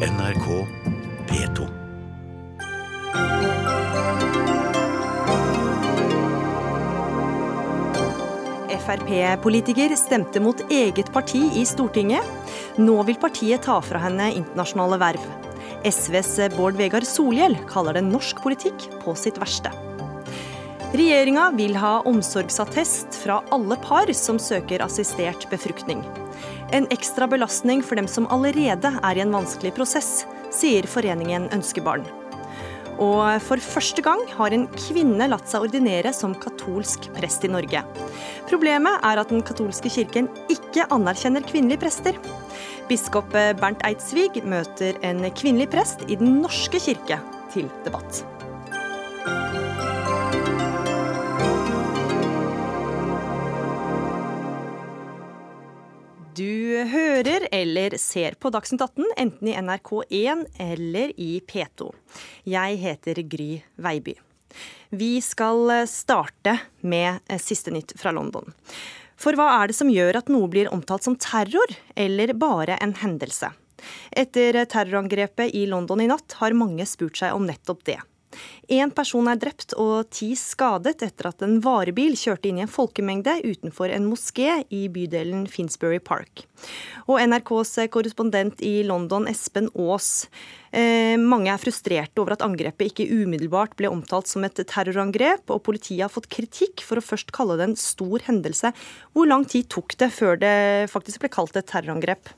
NRK P2. Frp-politiker stemte mot eget parti i Stortinget. Nå vil partiet ta fra henne internasjonale verv. SVs Bård Vegar Solhjell kaller det norsk politikk på sitt verste. Regjeringa vil ha omsorgsattest fra alle par som søker assistert befruktning. En ekstra belastning for dem som allerede er i en vanskelig prosess, sier Foreningen Ønskebarn. Og for første gang har en kvinne latt seg ordinere som katolsk prest i Norge. Problemet er at den katolske kirken ikke anerkjenner kvinnelige prester. Biskop Bernt Eidsvig møter en kvinnelig prest i Den norske kirke til debatt. Du hører eller ser på Dagsnytt 18 enten i NRK1 eller i P2. Jeg heter Gry Veiby. Vi skal starte med siste nytt fra London. For hva er det som gjør at noe blir omtalt som terror, eller bare en hendelse? Etter terrorangrepet i London i natt har mange spurt seg om nettopp det. Én person er drept og ti skadet etter at en varebil kjørte inn i en folkemengde utenfor en moské i bydelen Finsbury Park. Og NRKs korrespondent i London, Espen Aas. Eh, mange er frustrerte over at angrepet ikke umiddelbart ble omtalt som et terrorangrep, og politiet har fått kritikk for å først kalle det en stor hendelse. Hvor lang tid tok det før det faktisk ble kalt et terrorangrep?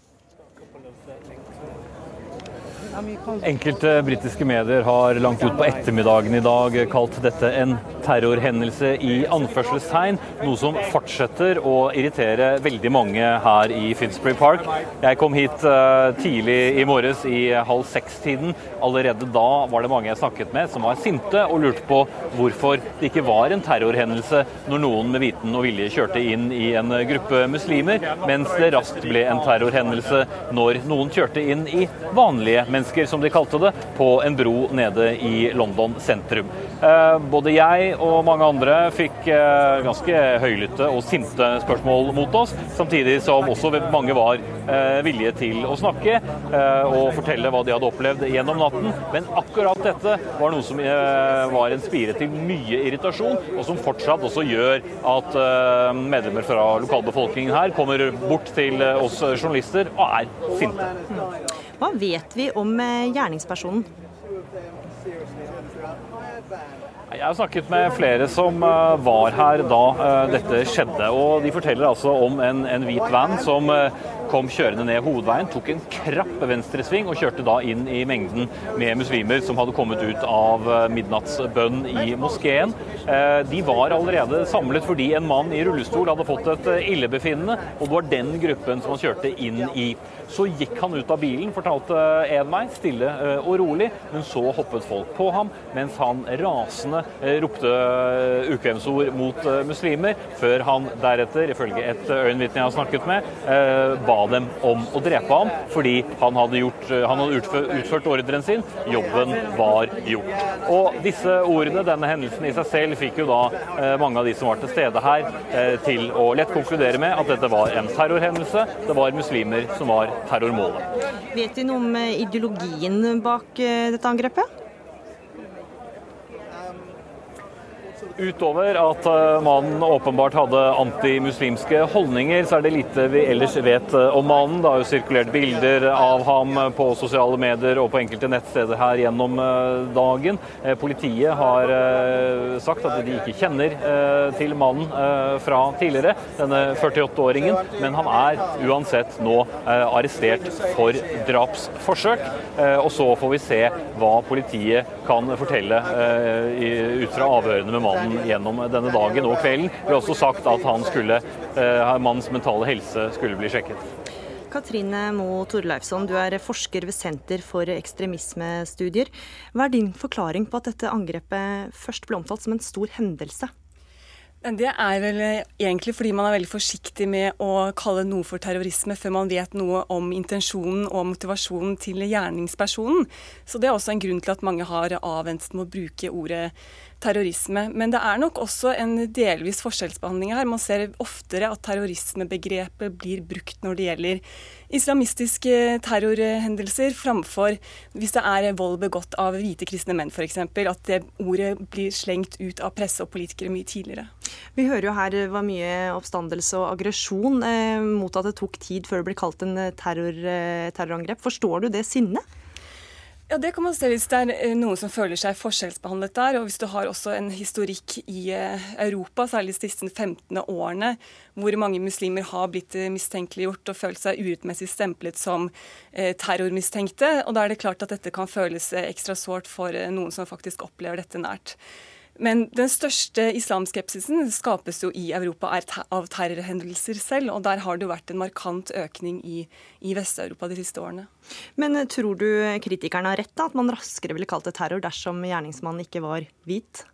Enkelte britiske medier har langt ut på ettermiddagen i dag kalt dette en terrorhendelse i anførselstegn, noe som fortsetter å irritere veldig mange her i Finsbury Park. Jeg kom hit uh, tidlig i morges i halv seks-tiden. Allerede da var det mange jeg snakket med som var sinte og lurte på hvorfor det ikke var en terrorhendelse når noen med viten og vilje kjørte inn i en gruppe muslimer, mens det raskt ble en terrorhendelse når noen kjørte inn i vanlige mennesker mennesker, som de kalte det, på en bro nede i London sentrum. Eh, både jeg og mange andre fikk eh, ganske høylytte og sinte spørsmål mot oss, samtidig som også mange var eh, villige til å snakke og fortelle hva de hadde opplevd gjennom natten. Men akkurat dette var noe som var en spire til mye irritasjon, og som fortsatt også gjør at medlemmer fra lokalbefolkningen her kommer bort til oss journalister og er sinte. Hva vet vi om eh, gjerningspersonen? Jeg har snakket med flere som eh, var her da eh, dette skjedde. og De forteller altså om en, en hvit van som kom kjørende ned hovedveien, tok en krapp venstresving og kjørte da inn i mengden med muslimer som hadde kommet ut av midnattsbønn i moskeen. De var allerede samlet fordi en mann i rullestol hadde fått et illebefinnende, og det var den gruppen som han kjørte inn i. Så gikk han ut av bilen, fortalte en meg, stille eh, og rolig. Men så hoppet folk på ham, mens han rasende eh, ropte eh, ukvemsord mot muslimer, før han deretter, ifølge et øyenvitne jeg har snakket med, ba dem om å drepe ham fordi han hadde, gjort, han hadde utført, ordren sin. Jobben var gjort. Og disse ordene, denne hendelsen i seg selv, fikk jo da mange av de som var til stede her, til å lett konkludere med at dette var en terrorhendelse. Det var muslimer som var terrormålet. Vet du noe om eh, ideologien bak eh, dette angrepet? Utover at eh, mannen åpenbart hadde antimuslimske holdninger, så er det lite vi ellers vet om mannen. Det har jo sirkulert bilder av ham på sosiale medier og på enkelte nettsteder her gjennom dagen. Politiet har sagt at de ikke kjenner til mannen fra tidligere, denne 48-åringen, men han er uansett nå arrestert for drapsforsøk. Og så får vi se hva politiet kan fortelle ut fra avhørene med mannen mannen gjennom denne dagen og kvelden. Det ble også sagt at han skulle, eh, mannens mentale helse skulle bli sjekket. Katrine Moe Torleifsson, du er forsker ved Senter for ekstremismestudier. Hva er din forklaring på at dette angrepet først ble omtalt som en stor hendelse? Det er vel eh, egentlig fordi man er veldig forsiktig med å kalle noe for terrorisme før man vet noe om intensjonen og motivasjonen til gjerningspersonen. Så det er også en grunn til at mange har avvent med å bruke ordet terrorisme. Men det er nok også en delvis forskjellsbehandling her. Man ser oftere at terrorismebegrepet blir brukt når det gjelder islamistiske terrorhendelser framfor hvis det er vold begått av hvite kristne menn f.eks. At det ordet blir slengt ut av presse og politikere mye tidligere. Vi hører jo her var mye oppstandelse og aggresjon eh, mot at det tok tid før det ble kalt en terror, eh, terrorangrep. Forstår du det sinnet? Ja, Det kan man se hvis det er eh, noen som føler seg forskjellsbehandlet der. Og hvis du har også en historikk i eh, Europa, særlig de siste 15 årene, hvor mange muslimer har blitt eh, mistenkeliggjort og følt seg urettmessig stemplet som terrormistenkte. Og da er det klart at dette kan føles ekstra sårt for noen som faktisk opplever dette nært. Men den største islamskepsisen skapes jo i Europa av terrorhendelser selv, og der har det jo vært en markant økning i, i Vest-Europa de siste årene. Men eh, tror du kritikerne har rett, da, at man raskere ville kalt det terror dersom gjerningsmannen ikke var hvit?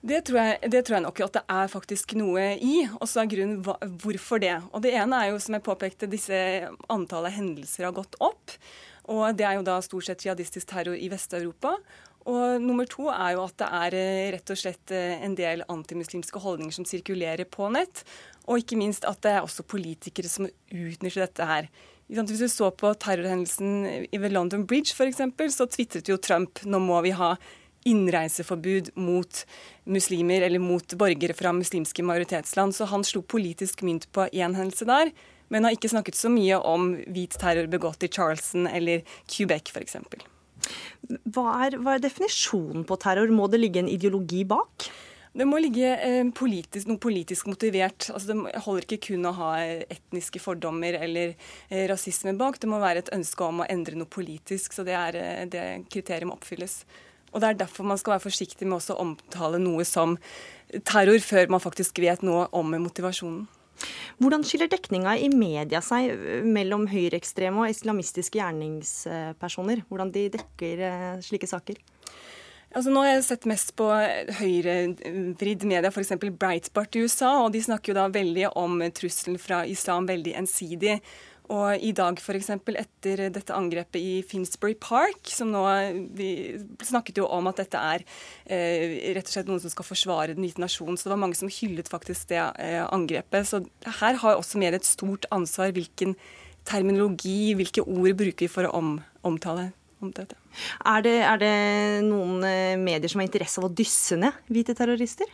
Det tror, jeg, det tror, jeg, nok at det er faktisk noe i. Og så er grunnen hvorfor det. Og Det ene er jo, som jeg påpekte, disse antallet hendelser har gått opp. Og det er jo da stort sett jihadistisk terror i Vest-Europa. Og nummer to er jo at det er eh, rett og slett eh, en del antimuslimske holdninger som sirkulerer på nett. Og ikke minst at det er også politikere som utnytter dette her. Hvis du så på terrorhendelsen ved London Bridge f.eks., så tvitret jo Trump nå må vi ha innreiseforbud mot muslimer eller mot borgere fra muslimske majoritetsland. Så han slo politisk mynt på én hendelse der, men har ikke snakket så mye om hvit terror begått i Charleston eller Quebec f.eks. Hva er, hva er definisjonen på terror? Må det ligge en ideologi bak? Det må ligge eh, politisk, noe politisk motivert. Altså, det holder ikke kun å ha etniske fordommer eller eh, rasisme bak. Det må være et ønske om å endre noe politisk. Så det, er, eh, det kriteriet må oppfylles. Og Det er derfor man skal være forsiktig med å omtale noe som terror, før man faktisk vet noe om motivasjonen. Hvordan skiller dekninga i media seg eh, mellom høyreekstreme og islamistiske gjerningspersoner? Hvordan de dekker eh, slike saker? Altså nå har jeg sett mest på høyrevridd media, f.eks. Breitbart i USA. og De snakker jo da veldig om trusselen fra islam veldig ensidig. Og i dag f.eks. etter dette angrepet i Finsbury Park, som nå Vi snakket jo om at dette er eh, rett og slett noen som skal forsvare den hvite nasjonen. Så det var mange som hyllet faktisk det eh, angrepet. Så her har også mer et stort ansvar hvilken terminologi, hvilke ord bruker vi for å om, omtale om dette. Er det, er det noen eh, medier som har interesse av å dysse ned hvite terrorister?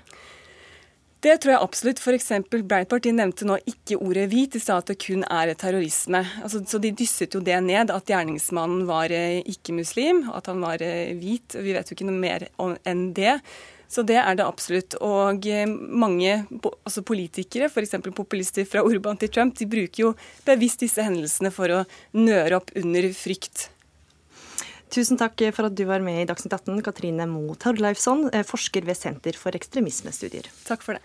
Det tror jeg absolutt. F.eks. Breitbart nevnte nå ikke ordet hvit, de sa at det kun er terrorisme. Altså, så de dysset jo det ned, at gjerningsmannen var eh, ikke-muslim, at han var eh, hvit. Vi vet jo ikke noe mer enn det. Så det er det absolutt. Og eh, mange altså politikere, f.eks. populister fra Urban til Trump, de bruker jo bevisst disse hendelsene for å nøre opp under frykt. Tusen takk for at du var med i Dagsnytt 18, Katrine Moe Torleifsson, eh, forsker ved Senter for ekstremismestudier. Takk for det.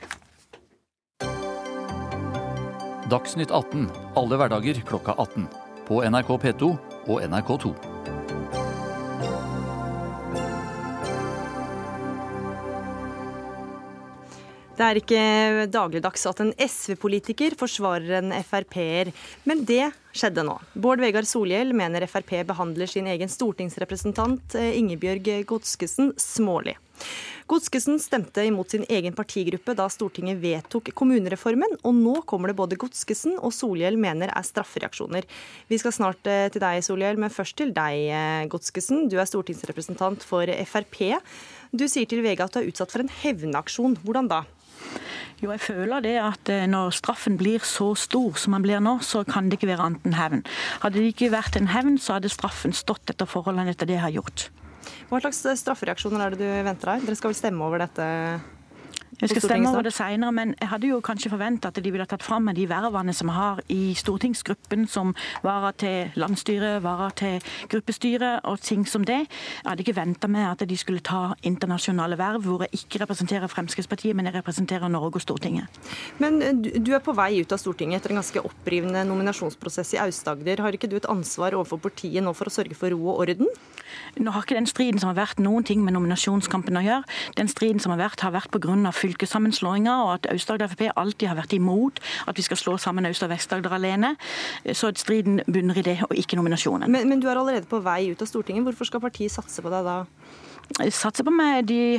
Dagsnytt 18 alle hverdager klokka 18. På NRK P2 og NRK2. Det er ikke dagligdags at en SV-politiker forsvarer en Frp-er, men det skjedde nå. Bård Vegar Solhjell mener Frp behandler sin egen stortingsrepresentant eh, Ingebjørg Godskesen smålig. Godskesen stemte imot sin egen partigruppe da Stortinget vedtok kommunereformen, og nå kommer det både Godskesen og Solhjell mener er straffereaksjoner. Vi skal snart eh, til deg, Solhjell, men først til deg, eh, Godskesen. Du er stortingsrepresentant for Frp. Du sier til VG at du er utsatt for en hevnaksjon. Hvordan da? Jo, jeg føler det at eh, når straffen blir så stor som den blir nå, så kan det ikke være annet enn hevn. Hadde det ikke vært en hevn, så hadde straffen stått etter forholdene etter det jeg har gjort. Hva slags straffereaksjoner er det du venter deg? Dere skal vel stemme over dette vi skal stemme over det senere, men jeg hadde jo kanskje forventa at de ville tatt fram med de vervene som vi har i stortingsgruppen, som varer til landsstyret, varer til gruppestyret og ting som det. Jeg hadde ikke venta med at de skulle ta internasjonale verv hvor jeg ikke representerer Fremskrittspartiet, men jeg representerer Norge og Stortinget. Men eh, du er på vei ut av Stortinget etter en ganske opprivende nominasjonsprosess i Aust-Agder. Har ikke du et ansvar overfor partiet nå for å sørge for ro og orden? Nå har ikke den striden som har vært noen ting med nominasjonskampen å gjøre. Den striden som har vært, har vært pga. Fylkessammenslåinga, og at Aust-Agder Frp alltid har vært imot at vi skal slå sammen Aust- og Vest-Agder alene. Så striden bunner i det, og ikke nominasjonen. Men, men, du er allerede på vei ut av Stortinget. Hvorfor skal partiet satse på deg da? Satser på meg. De,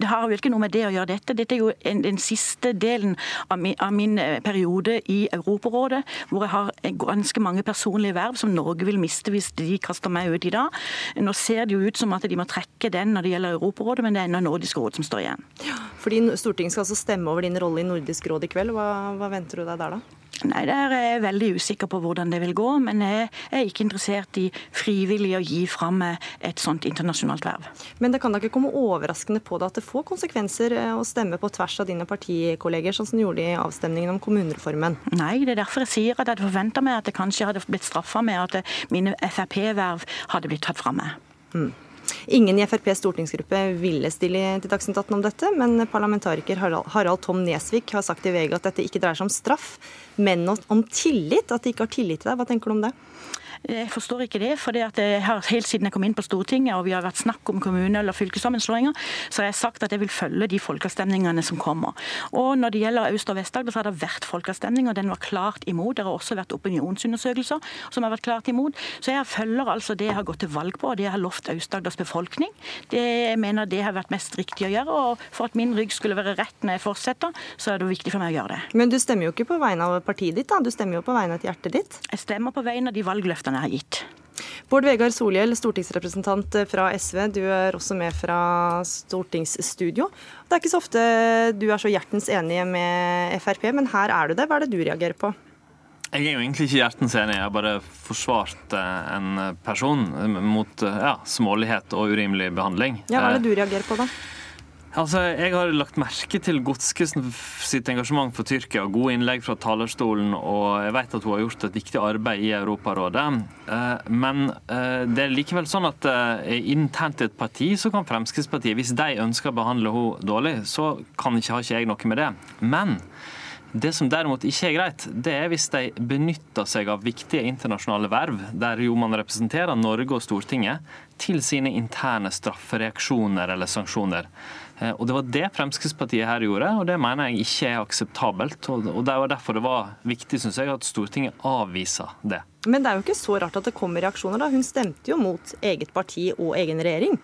det har jo ikke noe med det å gjøre dette. Dette er jo en, den siste delen av min, av min, eh, periode i Europarådet, hvor jeg har ganske mange personlige verv som Norge vil miste hvis de kaster meg ut i dag. Nå ser det jo ut som at de må trekke den når det gjelder Europarådet, men det er ennå Nordisk råd som står igjen. Fordi Stortinget skal altså stemme over din rolle i Nordisk råd i kveld. Hva, hva venter du deg der, da? Nei, Der er jeg veldig usikker på hvordan det vil gå, men jeg er ikke interessert i frivillig å gi fram et sånt internasjonalt verv. Men det kan da ikke komme overraskende på deg at det får konsekvenser eh, å stemme på tvers av dine partikolleger, sånn som du gjorde i avstemningen om kommunereformen? Nei, det er derfor jeg sier at jeg hadde forventa meg at det kanskje hadde blitt straffa med at mine Frp-verv hadde blitt tatt fra meg. Mm. Ingen i FrPs stortingsgruppe ville stille til Dagsnytt 18 om dette, men parlamentariker Harald Tom Nesvik har sagt i VG at dette ikke dreier seg om straff, men om tillit. At de ikke har tillit til deg. Hva tenker du om det? Jeg forstår ikke det. for det at jeg har Helt siden jeg kom inn på Stortinget og vi har vært snakk om kommune- eller fylkessammenslåinger, så har jeg sagt at jeg vil følge de folkeavstemningene som kommer. Og Når det gjelder Aust- og Vest-Agder, så har det vært folkeavstemning, og den var klart imot. Det har også vært opinionsundersøkelser som har vært klart imot. Så jeg følger altså det jeg har gått til valg på, og det jeg har lovt Aust-Agders befolkning. Det jeg mener det har vært mest riktig å gjøre. Og for at min rygg skulle være rett når jeg fortsetter, så er det viktig for meg å gjøre det. Men du stemmer jo ikke på vegne av partiet ditt, da. Du stemmer jo på vegne av hjertet ditt? Jeg stemmer på vegne av de valgløftene jeg har gitt. Bård Vegar Solhjell, stortingsrepresentant fra SV. Du er også med fra stortingsstudio. Det er ikke så ofte du er så hjertens enig med Frp, men her er du det. Hva er det du reagerer på? Jeg er jo egentlig ikke hjertens enig, jeg har bare forsvart en person mot ja, smålighet og urimelig behandling. Ja, Hva er det du reagerer på, da? Altså, Jeg har lagt merke til Godskesen sitt engasjement for Tyrkia gode innlegg fra talerstolen, og jeg vet at hun har gjort et viktig arbeid i Europarådet. Eh, men eh, det er likevel sånn at eh, internt i et parti så kan Fremskrittspartiet, hvis de ønsker å behandle henne dårlig, så kan ikke, har ikke jeg noe med det. Men det som derimot ikke er greit, det er hvis de benytter seg av viktige internasjonale verv, der jo man representerer Norge og Stortinget, til sine interne straffereaksjoner eller sanksjoner. Eh, og Det var det Fremskrittspartiet her gjorde, og det mener jeg ikke er akseptabelt. og Det var derfor det var viktig synes jeg, at Stortinget avviser det. Men det er jo ikke så rart at det kommer reaksjoner. da. Hun stemte jo mot eget parti og egen regjering.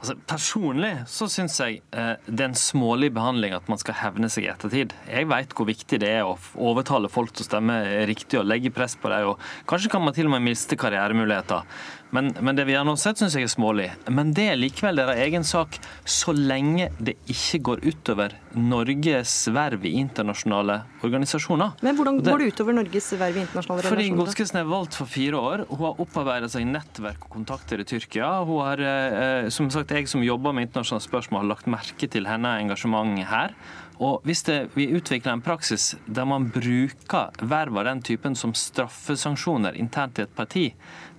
Altså, Personlig så syns jeg eh, det er en smålig behandling at man skal hevne seg i ettertid. Jeg vet hvor viktig det er å overtale folk til å stemme riktig og legge press på dem. Kanskje kan man til og med miste karrieremuligheter. Men, men, det vi har nå sett, syns jeg er smålig. Men det er likevel deres egen sak, så lenge det ikke går utover Norges verv i internasjonale organisasjoner. Men hvordan det, går det utover Norges verv i internasjonale fordi organisasjoner? Fordi Godskesen er valgt for fire år. Hun har opparbeidet seg nettverk og kontakter i Tyrkia. Hun har, eh, som sagt, Jeg som jobber med internasjonale spørsmål, har lagt merke til hennes engasjement her. Og Hvis det, vi utvikler en praksis der man bruker verv av den typen som straffesanksjoner internt i et parti,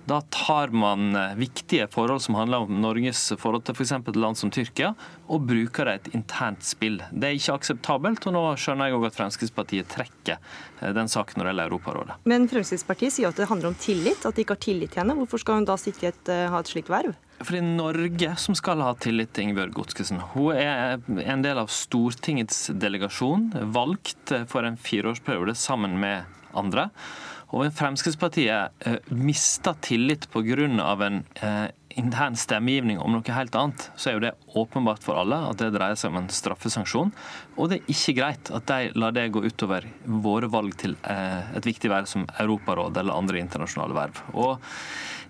da tar man eh, viktige forhold som handler om Norges forhold til f.eks. et land som Tyrkia, og bruker det et internt spill. Det er ikke akseptabelt, og nå skjønner jeg òg at Fremskrittspartiet trekker eh, den saken når det gjelder Europarådet. Men Fremskrittspartiet sier at det handler om tillit, at de ikke har tillit til henne. Hvorfor skal hun da sitte i et, eh, ha et slikt verv? Fordi Norge som skal ha tillit til Ingebjørg Godskesen. Hun er en del av Stortingets delegasjon, valgt for en fireårsperiode sammen med andre. Og Fremskrittspartiet eh, mista tillit pga. en eh, intern stemmegivning om noe helt annet, så er jo det åpenbart for alle at det dreier seg om en straffesanksjon. Og det er ikke greit at de lar det gå utover våre valg til eh, et viktig verv som Europarådet eller andre internasjonale verv. Og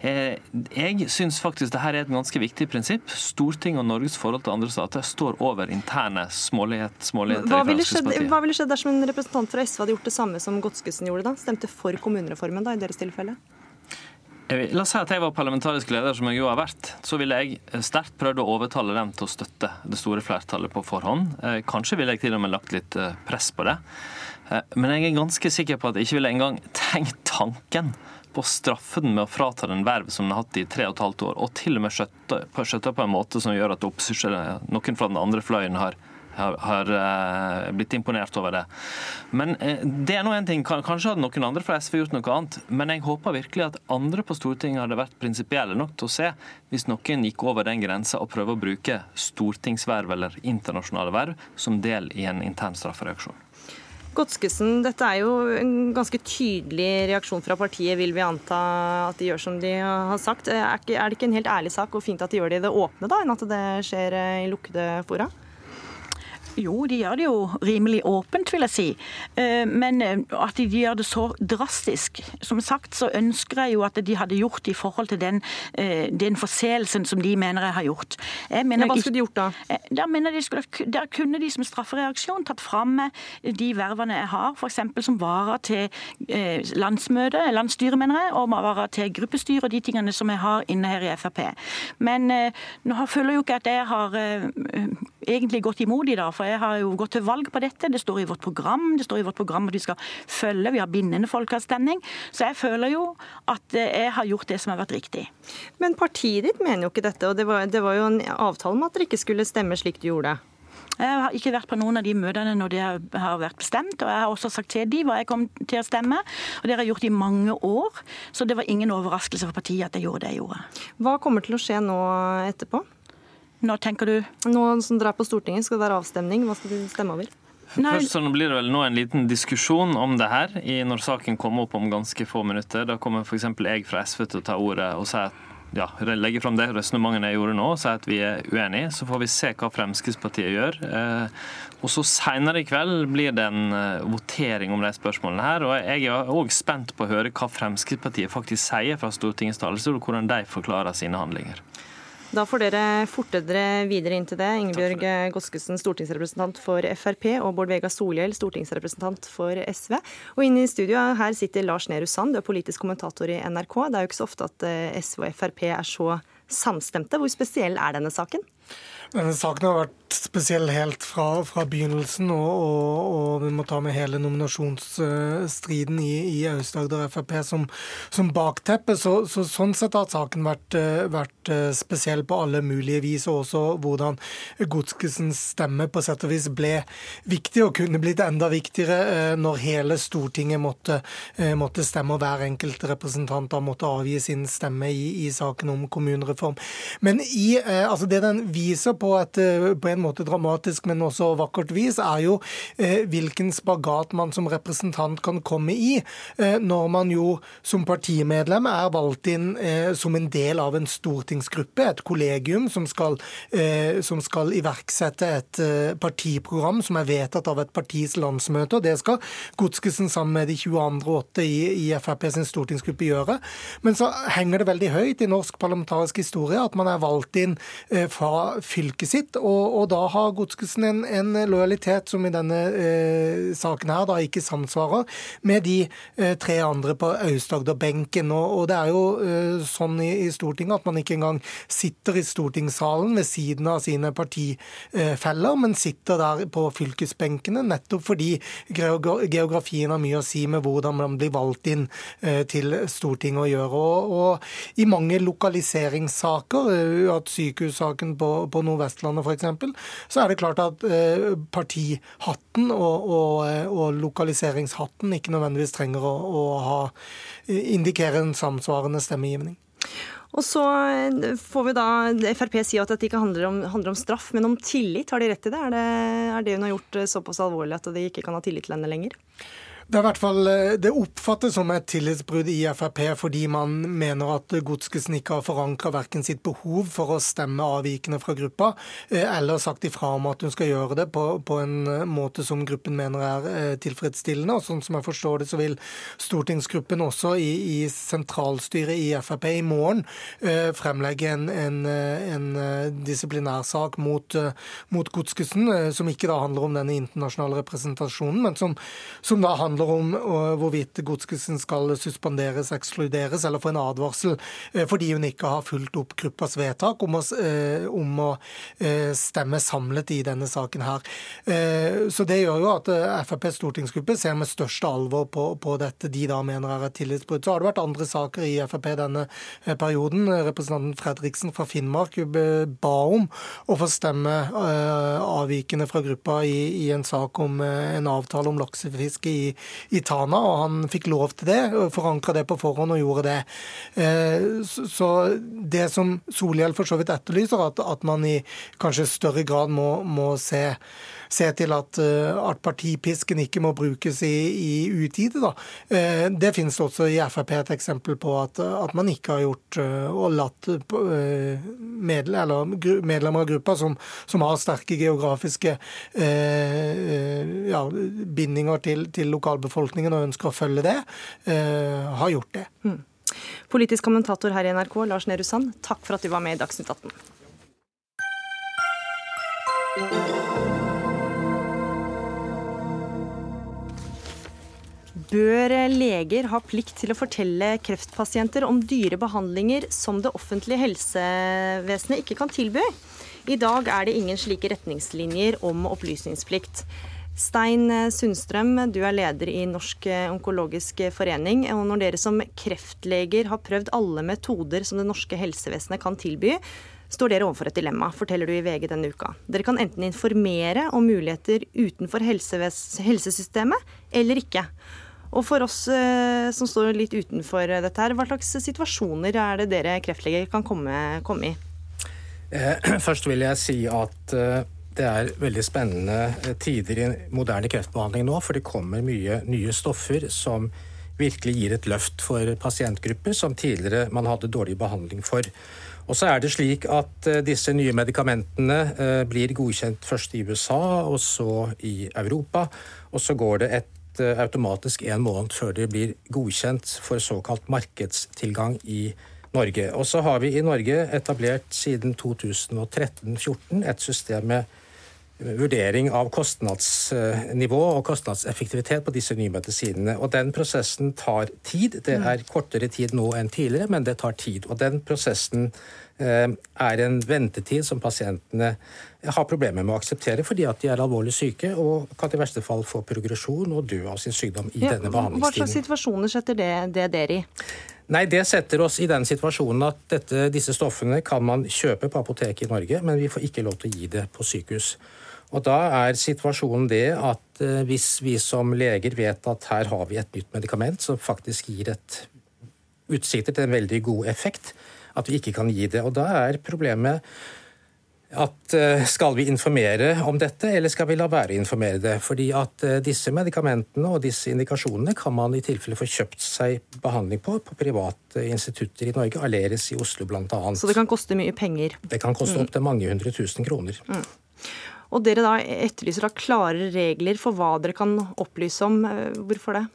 Eh, jeg syns faktisk dette er et ganske viktig prinsipp. Stortinget og Norges forhold til andre stater står over interne smålighet, småligheter hva ville, skjedd, hva ville skjedd dersom en representant fra SV hadde gjort det samme som Godskesen gjorde da? Stemte for kommunereformen da, i deres tilfelle? La oss si at jeg var parlamentarisk leder, som jeg jo har vært. Så ville jeg sterkt prøvd å overtale dem til å støtte det store flertallet på forhånd. Eh, kanskje ville jeg til og med lagt litt eh, press på det. Men jeg er ganske sikker på at jeg ikke ville engang tenkt tanken på å straffe den med å frata den verv som den har hatt i tre og et halvt år, og til og med skjøtte på en måte som gjør at noen fra den andre fløyen har har, har uh, blitt imponert over det. Men uh, det er nå en ting. Kanskje hadde noen andre fra SV gjort noe annet. Men jeg håper virkelig at andre på Stortinget hadde vært prinsipielle nok til å se hvis noen gikk over den grensa og prøver å bruke stortingsverv eller internasjonale verv som del i en intern straffereaksjon. Godskesen, dette er jo en ganske tydelig reaksjon fra partiet, vil vi anta at de gjør som de har sagt. Er det ikke en helt ærlig sak, og fint at de gjør det i det åpne, da, enn at det skjer i lukkede fora? Jo, de gjør det jo rimelig åpent, vil jeg si. Eh, men eh, at de gjør det så drastisk Som sagt så ønsker jeg jo at de hadde gjort det i forhold til den, eh, den forseelsen som de mener jeg har gjort. Jeg mener, ja, hva skulle de gjort da? Der, de skulle, der kunne de som straffereaksjon tatt fram de vervene jeg har, f.eks. som varer til landsmøte, landsstyret, mener jeg, og varer til gruppestyre og de tingene som jeg har inne her i Frp. Men nå føler jeg jo ikke at jeg har egentlig gått imot i dag, for jeg har jo gått til valg på dette. Det står i vårt program det står i vårt program at vi skal følge, vi har bindende folkeavstemning. Så jeg føler jo at jeg har gjort det som har vært riktig. Men partiet ditt mener jo ikke dette, og det var, det var jo en avtale om at dere ikke skulle stemme slik du gjorde. Jeg har ikke vært på noen av de møtene når det har vært bestemt, og jeg har også sagt til de hva jeg kom til å stemme. Og det har jeg gjort i mange år, så det var ingen overraskelse for partiet at jeg gjorde det jeg gjorde. Hva kommer til å skje nå etterpå? Nå tenker du? Nå som dere er på Stortinget, skal det være avstemning. Hva skal du stemme over? Nei. Først så blir det vel nå en liten diskusjon om det her når saken kommer opp om ganske få minutter. Da kommer f.eks. jeg fra SV til å ta ordet og si at ja, legge fram det resonnementet jeg gjorde nå, og si at vi er uenige. Så får vi se hva Fremskrittspartiet gjør. Eh, og så Senere i kveld blir det en eh, votering om de spørsmålene. her, og Jeg er òg spent på å høre hva Fremskrittspartiet faktisk sier fra Stortingets talerstol, og hvordan de forklarer sine handlinger. Da får dere forte dere videre inn til det. Ingebjørg Godskesen, stortingsrepresentant for Frp, og Bård Vegar Solhjell, stortingsrepresentant for SV. Og inne i studio her sitter Lars Nehru Sand, du er politisk kommentator i NRK. Det er jo ikke så ofte at eh, SV og Frp er så samstemte. Hvor spesiell er denne saken? Denne saken har vært spesiell helt fra, fra begynnelsen, og, og, og, vi må ta med hele nominasjonsstriden i, i Aust-Agder Frp som, som bakteppe. Så, så, sånn sett har saken vært, vært, spesiell på alle mulige vis, og også hvordan Godskesens stemme på sett og vis ble viktig, og kunne blitt enda viktigere eh, når hele Stortinget måtte, eh, måtte stemme, og hver enkelt representant da måtte avgi sin stemme i, i saken om kommunereform. Men i, eh, altså det den viser på et, på en måte dramatisk, men også vakkert vis, er jo eh, hvilken spagat man som representant kan komme i eh, når man jo som partimedlem er valgt inn eh, som en del av en stortingsgruppe, et kollegium som skal, eh, som skal iverksette et eh, partiprogram som er vedtatt av et partis landsmøte. og Det skal Godskesen sammen med de 22 åtte i, i Frp sin stortingsgruppe gjøre. Men så henger det veldig høyt i norsk parlamentarisk historie at man er valgt inn eh, fra fylket sitt, og, og da har Godskesen en, en, lojalitet som i denne eh, saken her da ikke samsvarer med de eh, tre andre på Aust-Agder-benken. Og, og, det er jo eh, sånn i, i, Stortinget at man ikke engang sitter i stortingssalen ved siden av sine partifeller, men sitter der på fylkesbenkene, nettopp fordi geografien har mye å si med hvordan man blir valgt inn eh, til Stortinget å gjøre. Og, og i mange lokaliseringssaker, uh, at sykehussaken på, på Nordvestlandet f.eks., så er det klart at eh, partihatten og, og, eh, og lokaliseringshatten ikke nødvendigvis trenger å, å ha, eh, indikere en samsvarende stemmegivning. Og så får vi da Frp si at dette ikke handler om, handler om, straff, men om tillit. Har de rett i det? Er, det? er det hun har gjort såpass alvorlig at de ikke kan ha tillit til henne lenger? Det, er i hvert fall, eh, det oppfattes som et tillitsbrudd i Frp fordi man mener at Godskesen ikke har forankra verken sitt behov for å stemme avvikende fra gruppa, eh, eller sagt ifra om at hun skal gjøre det på, på en eh, måte som gruppen mener er tilfredsstillende. Og sånn som jeg forstår det, så vil stortingsgruppen også i, i sentralstyret i Frp i morgen fremlegge en, en, en disiplinærsak mot, mot Godskesen, som ikke da handler om denne internasjonale representasjonen, men som, som da handler handler om uh, hvorvidt Godskesen skal suspenderes, ekskluderes eller få en advarsel uh, fordi hun ikke har fulgt opp gruppas vedtak om å, uh, om å stemme samlet i denne saken her. Så Det gjør jo at FrPs stortingsgruppe ser med største alvor på, på, dette de da mener er et tillitsbrudd. Så har det vært andre saker i Frp denne perioden. Representanten Fredriksen fra Finnmark ba om å få stemme avvikende fra gruppa i, i en sak om en avtale om laksefiske i, i Tana, og han fikk lov til det. Forankra det på forhånd og gjorde det. Så det som Solhjell for så vidt etterlyser, at man i kanskje større grad må, må se se til at, eh, at partipisken ikke må brukes i, i utide. Da. Eh, det finnes også i Frp et eksempel på at, at man ikke har gjort eh, og latt medlemmer, medlemmer av gruppa som, som, har sterke geografiske ja, bindinger til, til, lokalbefolkningen og ønsker å følge det, har gjort det. Mm. Politisk kommentator her i NRK, Lars Nehru Sand, takk for at du var med i Dagsnytt 18. Bør leger ha plikt til å fortelle kreftpasienter om dyre behandlinger som det offentlige helsevesenet ikke kan tilby? I dag er det ingen slike retningslinjer om opplysningsplikt. Stein Sundstrøm, du er leder i Norsk onkologisk forening. og Når dere som kreftleger har prøvd alle metoder som det norske helsevesenet kan tilby, står dere overfor et dilemma, forteller du i VG denne uka. Dere kan enten informere om muligheter utenfor helsesystemet, eller ikke. Og for oss eh, som står litt utenfor dette her, hva slags situasjoner er det dere kreftleger kan komme, komme i? Eh, først vil jeg si at eh, det er veldig spennende tider i moderne kreftbehandling nå, for det kommer mye nye stoffer som virkelig gir et løft for pasientgrupper som tidligere man hadde dårlig behandling for. Og så er det slik at disse nye medikamentene blir godkjent først i USA og så i Europa. Og så går det et Eh, automatisk en måned før det blir godkjent for såkalt markedstilgang i Norge. Og så har vi i Norge etablert siden 2013-2014 et system med vurdering av kostnadsnivå og kostnadseffektivitet på disse nye medisinene. Og Den prosessen tar tid. Det er kortere tid nå enn tidligere, men det tar tid. Og Den prosessen eh, er en ventetid som pasientene har problemer med å akseptere fordi at de er alvorlig syke og kan i verste fall få progresjon og dø av sin sykdom i ja, denne behandlingstiden. Hva slags situasjoner setter det, det dere i? Nei, Det setter oss i den situasjonen at dette, disse stoffene kan man kjøpe på apoteket i Norge, men vi får ikke lov til å gi det på sykehus. Og Da er situasjonen det at eh, hvis vi som leger vet at her har vi et nytt medikament som faktisk gir et utsikter til en veldig god effekt, at vi ikke kan gi det. Og Da er problemet at eh, skal vi informere om dette, eller skal vi la være å informere det? Fordi at eh, disse medikamentene og disse indikasjonene kan man i tilfelle få kjøpt seg behandling på på private institutter i Norge, Aleris i Oslo bl.a. Så det kan koste mye penger? Det kan koste mm. opptil mange hundre tusen kroner. Mm. Og dere da etterlyser da klare regler for hva dere kan opplyse om. Eh, hvorfor det?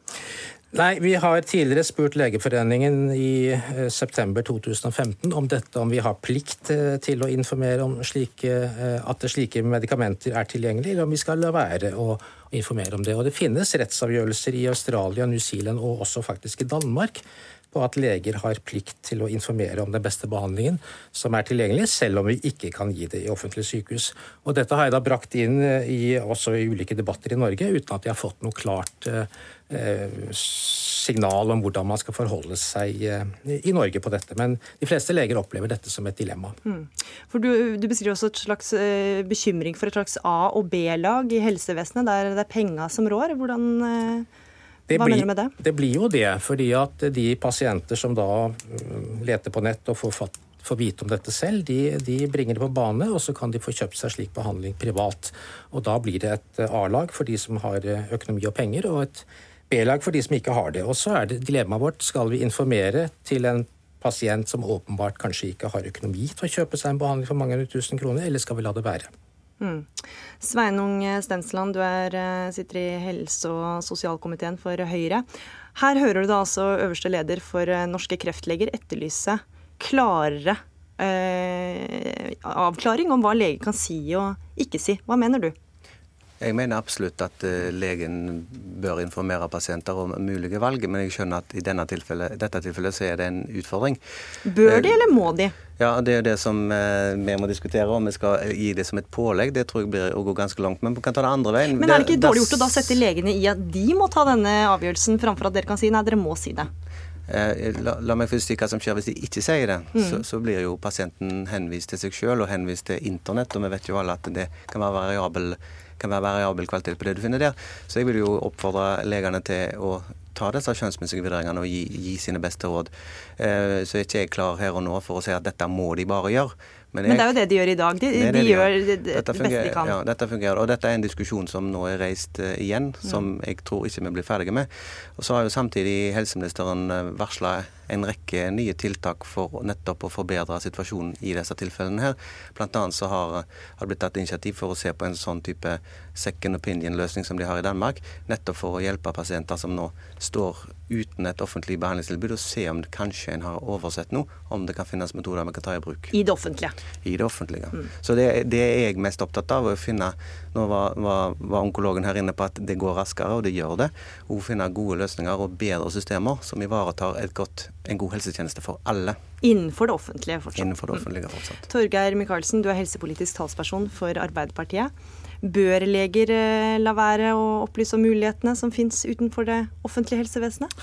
Nei, Vi har tidligere spurt Legeforeningen i eh, september 2015 om dette, om vi har plikt eh, til å informere om slike, at slike medikamenter er tilgjengelige, eller om vi skal la være å informere om det. Og Det finnes rettsavgjørelser i Australia, New Zealand og også faktisk i Danmark på at leger har plikt til å informere om den beste behandlingen som er tilgjengelig, selv om vi ikke kan gi det i offentlige sykehus. Og Dette har jeg da brakt inn eh, i, også i ulike debatter i Norge, uten at jeg har fått noe klart eh, signal om hvordan man skal forholde seg eh, i Norge på dette. Men de fleste leger opplever dette som et dilemma. Mm. For Du, du beskriver også et slags eh, bekymring for et slags A- og B-lag i helsevesenet, der det er penga som rår. Hvordan eh det Hva blir, mener du med det? Det blir jo det, fordi at de pasienter som da mm, leter på nett og får, fatt, får vite om dette selv, de, de, bringer det på bane, og så kan de få kjøpt seg slik behandling privat. Og da blir det et eh, A-lag for de som har eh, økonomi og penger, og et B-lag for de som ikke har det. Og så er det dilemmaet vårt, skal vi informere til en pasient som åpenbart kanskje ikke har økonomi til å kjøpe seg en behandling for mange hundre tusen kroner, eller skal vi la det være? Mm. Sveinung Stensland, du er, eh, sitter i helse- og sosialkomiteen for Høyre. Her hører du da altså øverste leder for eh, Norske kreftleger etterlyse klarere eh, avklaring om hva lege kan si og ikke si. Hva mener du? Jeg mener absolutt at uh, legen bør informere pasienter om mulige valg, men jeg skjønner at i tilfellet, dette tilfellet så er det en utfordring. Bør de, eller må de? Ja, Det er det som uh, vi må diskutere, om vi skal gi det som et pålegg. Det tror jeg blir å gå ganske langt. Men vi kan ta det andre veien. Men er det ikke dårlig gjort å da sette legene i at de må ta denne avgjørelsen, framfor at dere kan si nei, dere må si det? La, la, meg først si hva som skjer hvis de ikke sier det. Mm. Så, så, blir jo pasienten henvist til seg sjøl og henvist til internett. Og vi vet jo alle at det kan være variabel kan være variabel kvalitet på det du finner der. Så jeg vil jo oppfordre legene til å ta disse kjønnsmessige vurderingene og gi, gi sine beste råd. Eh, så er ikke jeg klar her og nå for å si at dette må de bare gjøre. Men, jeg, Men, det er jo det de gjør i dag. De, de, de gjør det, det beste de kan. Ja, dette fungerer. Og dette er en diskusjon som nå er reist uh, igjen, som mm. jeg tror ikke vi blir ferdige med. Og så har jo samtidig helseministeren eh, varsla en rekke nye tiltak for nettopp å forbedre situasjonen i disse tilfellene her. Blant annet så har, har det blitt tatt initiativ for å se på en sånn type second opinion-løsning som de har i Danmark, nettopp for å hjelpe pasienter som nå står uten et offentlig behandlingstilbud, og se om det kanskje en har oversett noe, om det kan finnes metoder vi kan ta i bruk. I det offentlige? I det offentlige. Mm. Så det, det, er jeg mest opptatt av. å finne, Nå var, var, var, onkologen her inne på at det går raskere, og det gjør det. Og finne gode løsninger og bedre systemer som ivaretar godt, en god helsetjeneste for alle. Innenfor det offentlige fortsatt. Innenfor det offentlige fortsatt. Mm. Torgeir Micaelsen, du er helsepolitisk talsperson for Arbeiderpartiet. Bør leger eh, la være å opplyse om mulighetene som finnes utenfor det offentlige helsevesenet?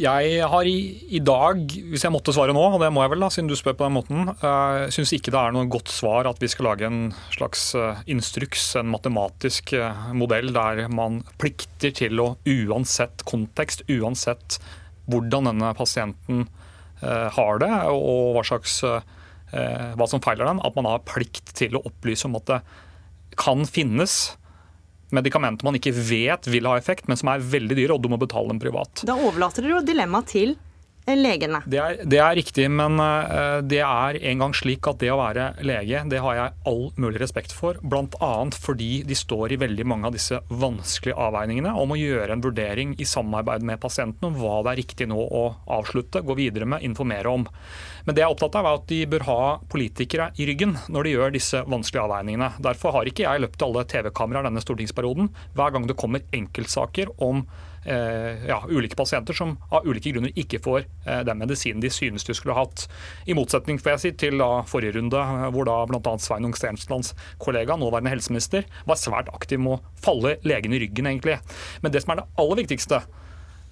Jeg har i, i, dag, hvis jeg måtte svare nå, og det må jeg vel da, siden du spør på den måten, uh, syns ikke det er noe godt svar at vi skal lage en slags uh, instruks, en matematisk uh, modell der man plikter til å uansett kontekst, uansett hvordan denne pasienten har det og hva, slags, hva som feiler den, at man har plikt til å opplyse om at det kan finnes medikamenter man ikke vet vil ha effekt, men som er veldig dyre, og du må betale dem privat. Da overlater dere jo dilemmaet til legene. Det er, det er, riktig, men eh, det er en gang slik at det å være lege, det har jeg all mulig respekt for. Bl.a. fordi de står i veldig mange av disse vanskelige avveiningene om å gjøre en vurdering i samarbeid med pasienten om hva det er riktig nå å avslutte, gå videre med, informere om. Men det jeg er opptatt av er at de bør ha politikere i ryggen når de gjør disse vanskelige avveiningene. Derfor har ikke jeg løpt alle TV-kameraer denne stortingsperioden. Hver gang det kommer enkeltsaker om ja, ulike pasienter som av ulike grunner ikke får eh, den medisinen de synes de skulle hatt. I motsetning får jeg si, til da, forrige runde, eh, hvor da bl.a. Sveinung Stenslands kollega, nåværende helseminister, var svært aktiv med å falle legen i ryggen, egentlig. Men det som er det aller viktigste,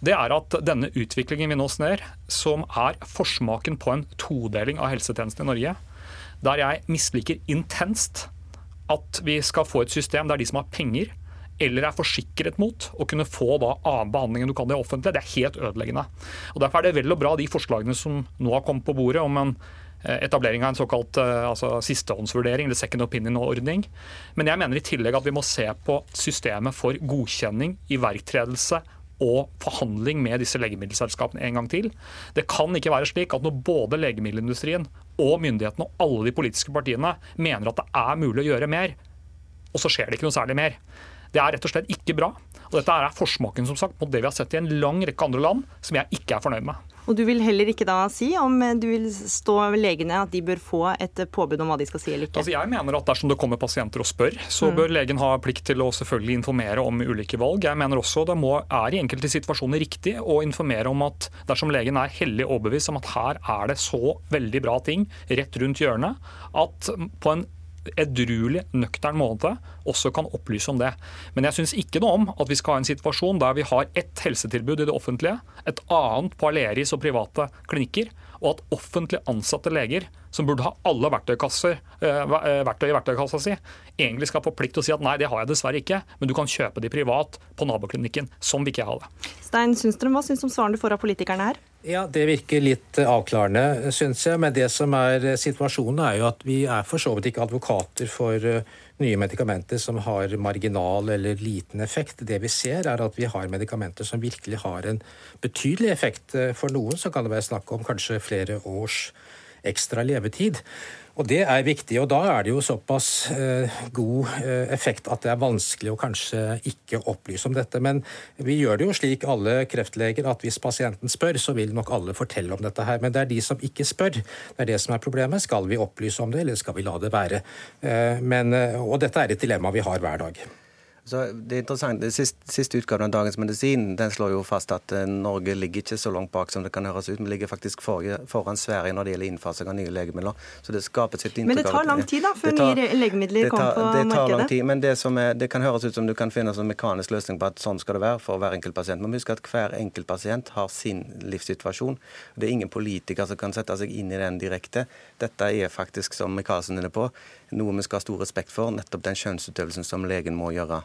det er at denne utviklingen vi nå ser, som er forsmaken på en todeling av helsetjenesten i Norge, der jeg misliker intenst at vi skal få et system der de som har penger, eller er forsikret mot å kunne få da annen behandling enn du kan i det offentlige, det er helt ødeleggende. Og Derfor er det vel og bra de forslagene som nå har kommet på bordet om en eh, etablering av en såkalt eh, altså, sistehåndsvurdering, eller second opinion-ordning. Men jeg mener i tillegg at vi må se på systemet for godkjenning, iverktredelse og forhandling med disse legemiddelselskapene en gang til. Det kan ikke være slik at når både legemiddelindustrien og myndighetene og alle de politiske partiene mener at det er mulig å gjøre mer, og så skjer det ikke noe særlig mer. Det er rett og slett ikke bra. Og Dette er forsmaken som sagt, på det vi har sett i en lang rekke andre land, som jeg ikke er fornøyd med. Og Du vil heller ikke da si om du vil stå ved legene at de bør få et påbud om hva de skal si eller ikke? Altså jeg mener at Dersom det kommer pasienter og spør, så mm. bør legen ha plikt til å selvfølgelig informere om ulike valg. Jeg mener også det må, er i enkelte situasjoner riktig å informere om at dersom legen er hellig overbevist om at her er det så veldig bra ting rett rundt hjørnet, at på en edruelig, nøktern måte også kan opplyse om det. Men jeg syns ikke noe om at vi skal ha en situasjon der vi har ett helsetilbud i det offentlige, et annet på Aleris og private klinikker, og at offentlig ansatte leger, som burde ha alle verktøykasser, eh, eh, verktøy i verktøykassa si, egentlig skal få plikt til å si at nei, det har jeg dessverre ikke, men du kan kjøpe de privat på naboklinikken. Sånn vil ikke jeg ha det. Stein Sundstrøm, hva syns du om svarene du får av politikerne her? Ja, Det virker litt avklarende, syns jeg. Men det som er situasjonen, er jo at vi er for så vidt ikke advokater for eh, nye medikamenter som har marginal eller liten effekt. Det vi ser, er at vi har medikamenter som virkelig har en betydelig effekt. For noen så kan det være snakk om kanskje flere års ekstra levetid. Og Det er viktig, og da er det jo såpass eh, god eh, effekt at det er vanskelig å kanskje ikke opplyse om dette. Men vi gjør det jo slik, alle kreftleger, at hvis pasienten spør, så vil nok alle fortelle om dette her. Men det er de som ikke spør. Det er det som er problemet. Skal vi opplyse om det, eller skal vi la det være? Eh, men, eh, og dette er et dilemma vi har hver dag. Så det er interessant, det siste, utgaven av Dagens Medisin den slår jo fast at eh, Norge ligger ikke så langt bak som det kan høres ut. Vi ligger faktisk for, foran Sverige når det gjelder innfasing av nye legemidler. Så det skapes et inntrykk Men det tar lang tid da, før tar, nye legemidler kommer på markedet? Det tar lang tid, men det, er, det, kan høres ut som du kan finne en mekanisk løsning på at sånn skal det være for hver enkelt pasient. Man må huske at hver enkelt pasient har sin livssituasjon. Det er ingen politiker som kan sette seg inn i den direkte. Dette er faktisk, som Michaelsen er inne på, noe vi skal ha stor respekt for, nettopp den skjønnsutøvelsen som legen må gjøre.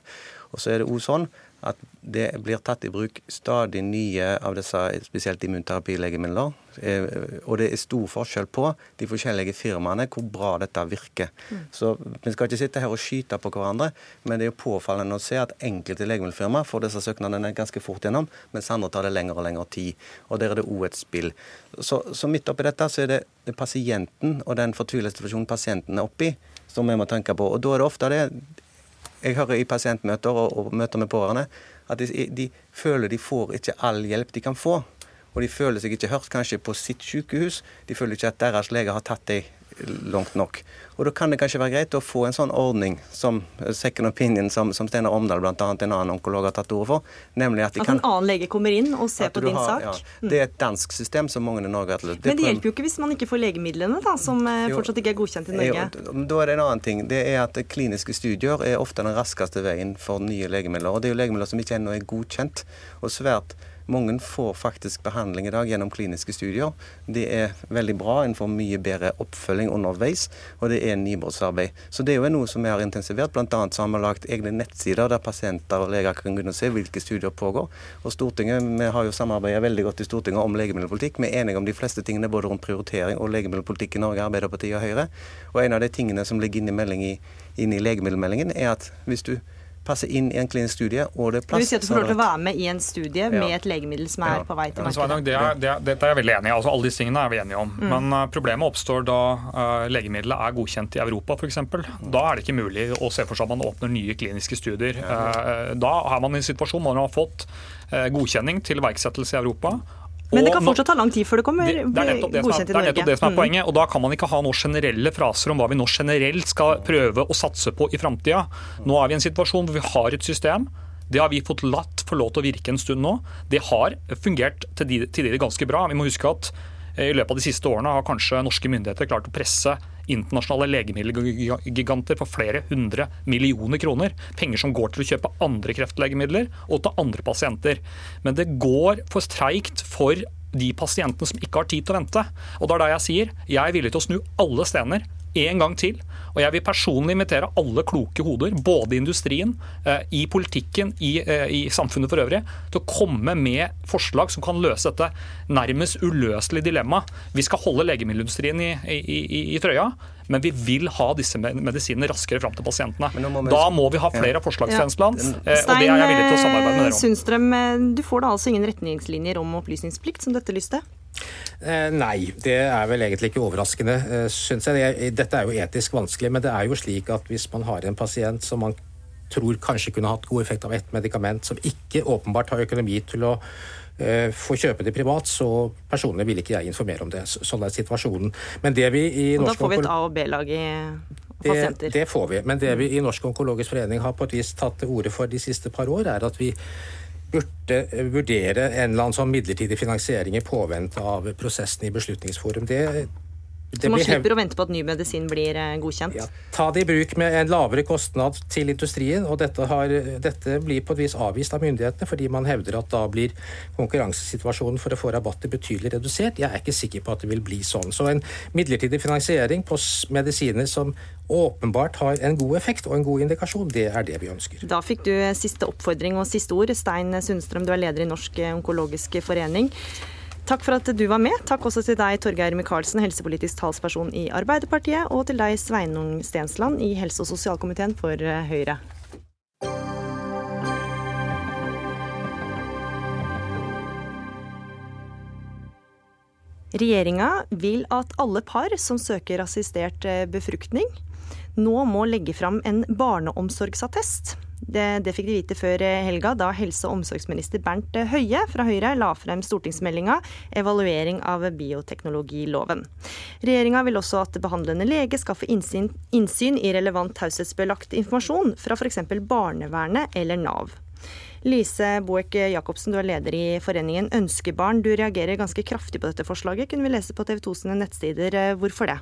Og så er det også sånn at det blir tatt i bruk stadig nye av disse spesielt immunterapilegemidler. Eh, og det er stor forskjell på de forskjellige firmaene hvor bra dette virker. Mm. Så Vi skal ikke sitte her og skyte på hverandre, men det er jo påfallende å se at enkelte legemiddelfirmaer får disse søknadene ganske fort gjennom, mens andre tar det lengre og lengre tid. Og Der er det òg et spill. Så, så, midt oppi dette så er det, det pasienten og den fortvilte situasjonen pasienten er oppi, som vi må tenke på. Og da er det ofte det jeg hører i pasientmøter og, og møter med pårørende at de, de, føler de får ikke all hjelp de kan få. Og de føler seg ikke hørt kanskje på sitt sykehus. De føler ikke at deres lege har tatt dem langt nok. Og Da kan det kanskje være greit å få en sånn ordning som second opinion, som, som Steinar Omdal bl.a. en annen onkolog har tatt ordet for. nemlig At at en annen lege kommer inn og ser på din har, sak? Ja, mm. det er et dansk system som mange i Norge har til. Men det hjelper jo ikke hvis man ikke får legemidlene, da, som eh, jo, fortsatt ikke er godkjent i Norge? Jo, da er det en annen ting. Det er at Kliniske studier er ofte den raskeste veien for nye legemidler. og Det er jo legemidler som ikke ennå er godkjent. og svært mange får faktisk behandling i dag gjennom kliniske studier. Det er veldig bra. En får mye bedre oppfølging underveis, og det er nybrottsarbeid. Så det er jo noe som vi har intensivert. Blant annet så har vi lagt egne nettsider der pasienter og leger kan kunne se hvilke studier pågår. Og Stortinget, Vi har jo samarbeidet veldig godt i Stortinget om legemiddelpolitikk. Vi er enige om de fleste tingene både rundt prioritering og legemiddelpolitikk i Norge, Arbeiderpartiet og Høyre. Og en av de tingene som ligger inne i, inn i legemiddelmeldingen, er at hvis du passe inn i en klinisk studie, og det er plass Du sier at du får lov til å være med i en studie med et legemiddel som er ja. på vei til markedet? Det er, det, er, dette er jeg veldig enig i. Altså, alle disse tingene er vi enige om. Mm. Men uh, problemet oppstår da uh, legemiddelet er godkjent i Europa, f.eks. Da er det ikke mulig å se for seg at man åpner nye kliniske studier. Uh, da er man i en situasjon hvor man har fått godkjenning til iverksettelse i Europa. Men det kan fortsatt ta lang tid før det kommer det, det er godkjent i Norge. Det er nettopp det som er mm. poenget. og Da kan man ikke ha noen generelle fraser om hva vi nå generelt skal prøve å satse på i framtida. Nå er vi i en situasjon hvor vi har et system. Det har vi fått latt få lov til å virke en stund nå. Det har fungert til de, til ganske bra. Vi må huske at eh, i løpet av de siste årene har kanskje norske myndigheter klart å presse internasjonale legemiddelgiganter for flere hundre millioner kroner. Penger som går til å kjøpe andre kreftlegemidler og til andre pasienter. Men det går for streikt for de pasientene som ikke har tid til å vente. Og det er da jeg sier jeg er villig til å snu alle stener en gang til. Og jeg vil personlig invitere alle kloke hoder, både i industrien, eh, i politikken, i, eh, i, samfunnet for øvrig, til å komme med forslag som kan løse dette nærmest uløselige dilemmaet. Vi skal holde legemiddelindustrien i, i, i trøya, men vi vil ha disse medisinene raskere fram til pasientene. Må vi... Da må vi ha flere ja. forslagstjenesteland, ja. Eh, og det er jeg villig til å samarbeide med dere om. Sundstrøm, du får da altså ingen retningslinjer om opplysningsplikt som dette lystet? Eh, nei, det er vel egentlig ikke overraskende, eh, syns jeg. Dette er jo etisk vanskelig, men det er jo slik at hvis man har en pasient som man tror kanskje kunne hatt god effekt av et medikament, som ikke åpenbart har økonomi til å uh, få kjøpe det privat, så personlig vil ikke jeg informere om det. Sånn er situasjonen. Men det vi i og Da får vi et A- og B-lag i? Det, det får vi. Men det vi i Norsk onkologisk forening har på et vis tatt til orde for de siste par år, er at vi burde vurdere en eller annen sånn midlertidig finansiering i påvente av prosessen i Beslutningsforum. Det så man slipper å vente på at ny medisin blir eh, godkjent? Ja, ta det i bruk med en lavere kostnad til industrien. og Dette, har, dette blir på et vis avvist av myndighetene, fordi man hevder at da blir konkurransesituasjonen for å få rabatter betydelig redusert. Jeg er ikke sikker på at det vil bli sånn. Så en midlertidig finansiering på medisiner som åpenbart har en god effekt og en god indikasjon, det er det vi ønsker. Da fikk du siste oppfordring og siste ord. Stein Sundstrøm, du er leder i Norsk onkologisk forening. Takk for at du var med. Takk også til deg, Torgeir Micaelsen, helsepolitisk talsperson i Arbeiderpartiet, og til deg, Sveinung Stensland, i helse- og sosialkomiteen for eh, Høyre. Regjeringa vil at alle par som søker assistert eh, befruktning, nå må legge fram en barneomsorgsattest. Det, det, fikk de vite før helga, da helse- og omsorgsminister Bernt Høie fra Høyre la frem stortingsmeldinga 'Evaluering av bioteknologiloven'. Regjeringa vil også at behandlende lege skal få innsyn, innsyn i relevant taushetsbelagt informasjon fra f.eks. barnevernet eller Nav. Lise Boek Jacobsen, du er leder i foreningen Ønskebarn. Du reagerer ganske kraftig på dette forslaget, kunne vi lese på TV 2 sine nettsider. Hvorfor det?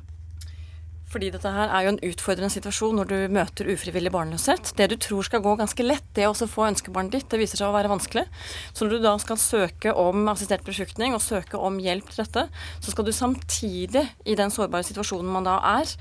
Fordi dette her er jo en utfordrende situasjon når du møter ufrivillig barnløshet. Det du tror skal gå ganske lett, det å få ønskebarnet ditt, det viser seg å være vanskelig. Så når du da skal søke om assistert befruktning og søke om hjelp til dette, så skal du samtidig, i den sårbare situasjonen man da er,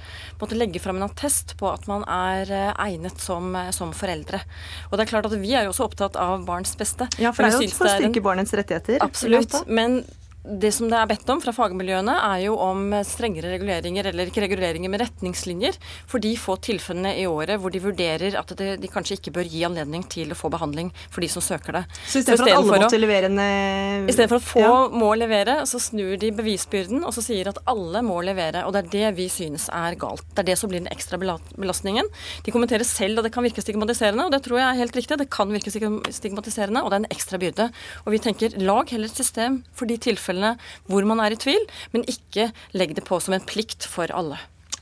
måtte legge fram en attest på at man er eh, egnet som, eh, som foreldre. Og det er klart at vi er jo også opptatt av barns beste. Ja, for det er jo for å styrke barnets rettigheter. Absolutt. Men det som det er bedt om fra fagmiljøene, er jo om strengere reguleringer, eller ikke reguleringer, med retningslinjer for de få tilfellene i året hvor de vurderer at det, de kanskje ikke bør gi anledning til å få behandling for de som søker det. Så i stedet for at alle måtte levere en Istedenfor I stedet for at få ja. må levere, så snur de bevisbyrden og så sier at alle må levere. Og det er det vi synes er galt. Det er det som blir den ekstra belastningen. De kommenterer selv at det kan virke stigmatiserende, og det tror jeg er helt riktig. Det kan virke stigmatiserende, og det er en ekstra byrde. Og vi tenker lag heller et system for de tilfellene tilfellene hvor man er i tvil, men ikke legg det på som en plikt for alle.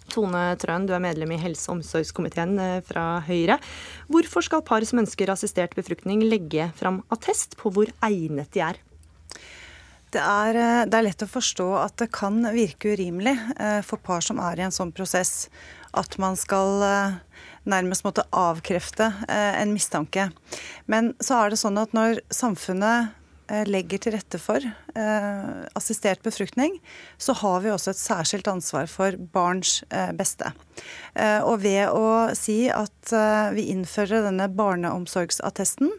Tone Trøen, du er medlem i helse- og omsorgskomiteen eh, fra Høyre. Hvorfor skal par som ønsker assistert befruktning legge fram attest på hvor egnet de er? Det er, eh, det er, lett å forstå at det kan virke urimelig eh, for par som er i en sånn prosess, at man skal nærmest måtte avkrefte en mistanke. Men så er det sånn at når samfunnet legger til rette for eh, assistert befruktning, så har vi også et særskilt ansvar for barns eh, beste. Eh, og ved å si at eh, vi innfører denne barneomsorgsattesten,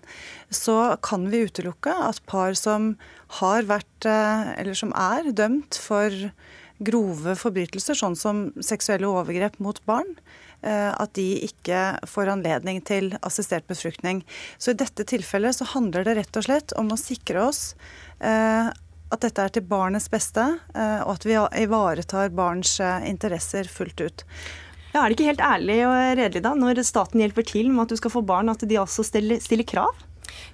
så kan vi utelukke at par som har vært, eh, eller som er, dømt for grove forbrytelser, sånn som seksuelle overgrep mot barn, Eh, at de ikke får anledning til assistert befruktning. Så i dette tilfellet så handler det rett og slett om å sikre oss eh, at dette er til barnets beste, eh, og at vi ivaretar barns interesser fullt ut. Ja, er det ikke helt ærlig og redelig da, når staten hjelper til med at du skal få barn, at de også stiller, stiller krav?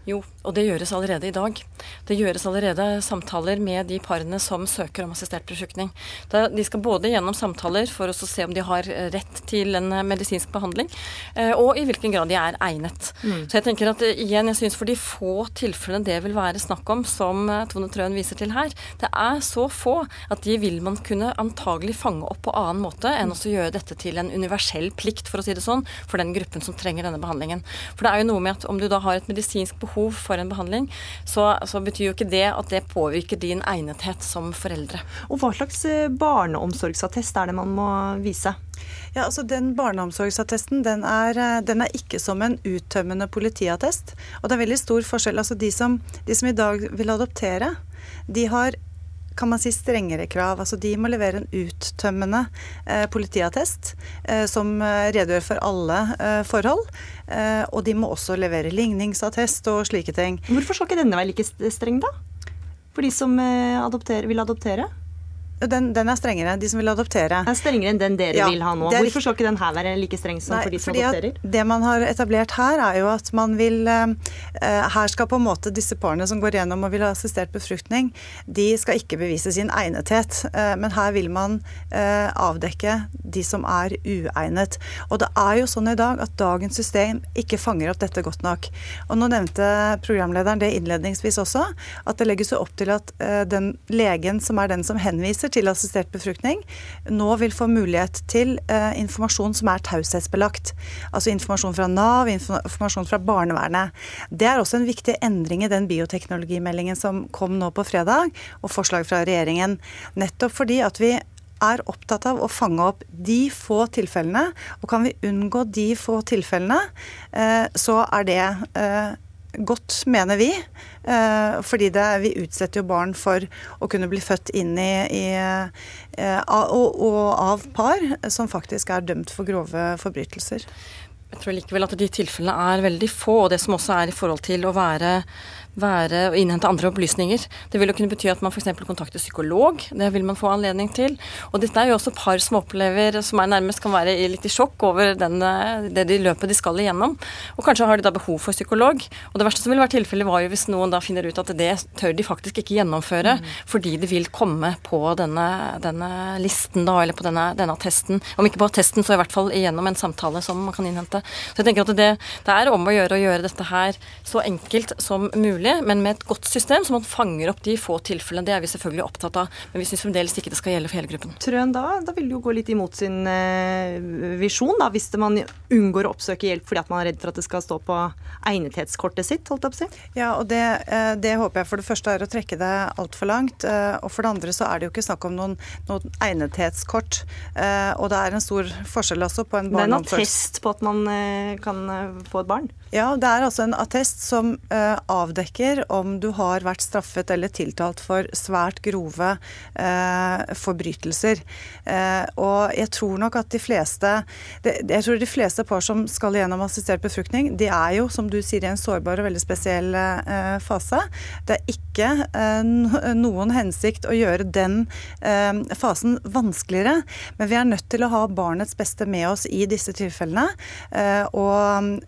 Jo, og det gjøres allerede i dag. Det gjøres allerede samtaler med de parene som søker om assistert befruktning. De skal både gjennom samtaler for å se om de har rett til en medisinsk behandling, eh, og i hvilken grad de er egnet. Mm. Så jeg tenker at eh, igjen, jeg synes for de få tilfellene det vil være snakk om, som eh, Tone Trøen viser til her, det er så få at de vil man kunne antagelig fange opp på annen måte enn å gjøre dette til en universell plikt, for å si det sånn, for den gruppen som trenger denne behandlingen. For det er jo noe med at om du da har et medisinsk behov for en behandling, så, så, betyr jo ikke det at det påvirker din egnethet som foreldre. Og Hva slags eh, barneomsorgsattest er det man må vise? Ja, altså Den barneomsorgsattesten den er, eh, den er, ikke som en uttømmende politiattest. Og det er veldig stor forskjell. Altså De som, de som i dag vil adoptere, de har kan man si strengere krav. Altså de må levere en uttømmende eh, politiattest eh, som eh, redegjør for alle eh, forhold. Eh, og de må også levere ligningsattest og slike ting. Hvorfor skal ikke denne være like streng, da? For de som eh, adopter, vil adoptere? Den, den, er strengere. De som vil adoptere. Den er strengere enn den dere ja, vil ha nå. Hvorfor skal ikke den her være like streng som Nei, for de som adopterer? det man har etablert her, er jo at man vil uh, Her skal på en måte disse parene som går gjennom og vil ha assistert befruktning, de skal ikke bevise sin egnethet. Uh, men her vil man avdekke de som er uegnet. Og det er jo sånn i dag at dagens system ikke fanger opp dette godt nok. Og nå nevnte programlederen det innledningsvis også, at det legges jo opp til at den legen som er den som henviser henviser til assistert befruktning, nå vil få mulighet til eh, informasjon som er taushetsbelagt. Altså informasjon fra Nav, informasjon fra barnevernet. Det er også en viktig endring i den bioteknologimeldingen som kom nå på fredag, og forslag fra regjeringen. Nettopp fordi at vi er opptatt av å fange opp de få tilfellene. Og kan vi unngå de få tilfellene, eh, så er det eh, godt, mener vi. Eh, fordi det, vi utsetter jo barn for å kunne bli født inn i, i eh, og, og av par som faktisk er dømt for grove forbrytelser. Jeg tror likevel at de tilfellene er veldig få. Og det som også er i forhold til å være være å innhente andre opplysninger. Det vil jo kunne bety at man f.eks. kontakter psykolog. Det vil man få anledning til. Og dette er jo også par som opplever, som er nærmest kan være litt i sjokk over den, det de løpet de skal igjennom. Og kanskje har de da behov for psykolog. Og det verste som ville vært tilfellet, var jo hvis noen da finner ut at det tør de faktisk ikke gjennomføre mm. fordi de vil komme på denne, denne listen da, eller på denne, denne testen. Om ikke på testen, så i hvert fall igjennom en samtale som man kan innhente. Så jeg tenker at det, det er om å gjøre å gjøre dette her så enkelt som mulig mulig, men med et godt system, så man fanger opp de få tilfellene. Det er vi selvfølgelig opptatt av, men vi syns fremdeles ikke det skal gjelde for hele gruppen. Trøen, da, da vil det jo gå litt imot sin eh, visjon, da, hvis man unngår å oppsøke hjelp fordi at man er redd for at det skal stå på egnethetskortet sitt, holdt jeg på å si? Ja, og det, eh, det, håper jeg for det første er å trekke det altfor langt. Eh, og for det andre så er det jo ikke snakk om noen, noen egnethetskort. Eh, og det er en stor forskjell også på en barneomsorg... Det er en attest på at man kan få et barn? Ja, det er altså en attest som uh, avdekker om du har vært straffet eller tiltalt for svært grove eh, forbrytelser. Eh, og jeg tror nok at de fleste det, Jeg tror de fleste par som skal gjennom assistert befruktning, de er jo, som du sier, i en sårbar og veldig spesiell fase. Det er ikke noen hensikt å gjøre den fasen vanskeligere, men vi er nødt til å ha barnets beste med oss i disse tilfellene. og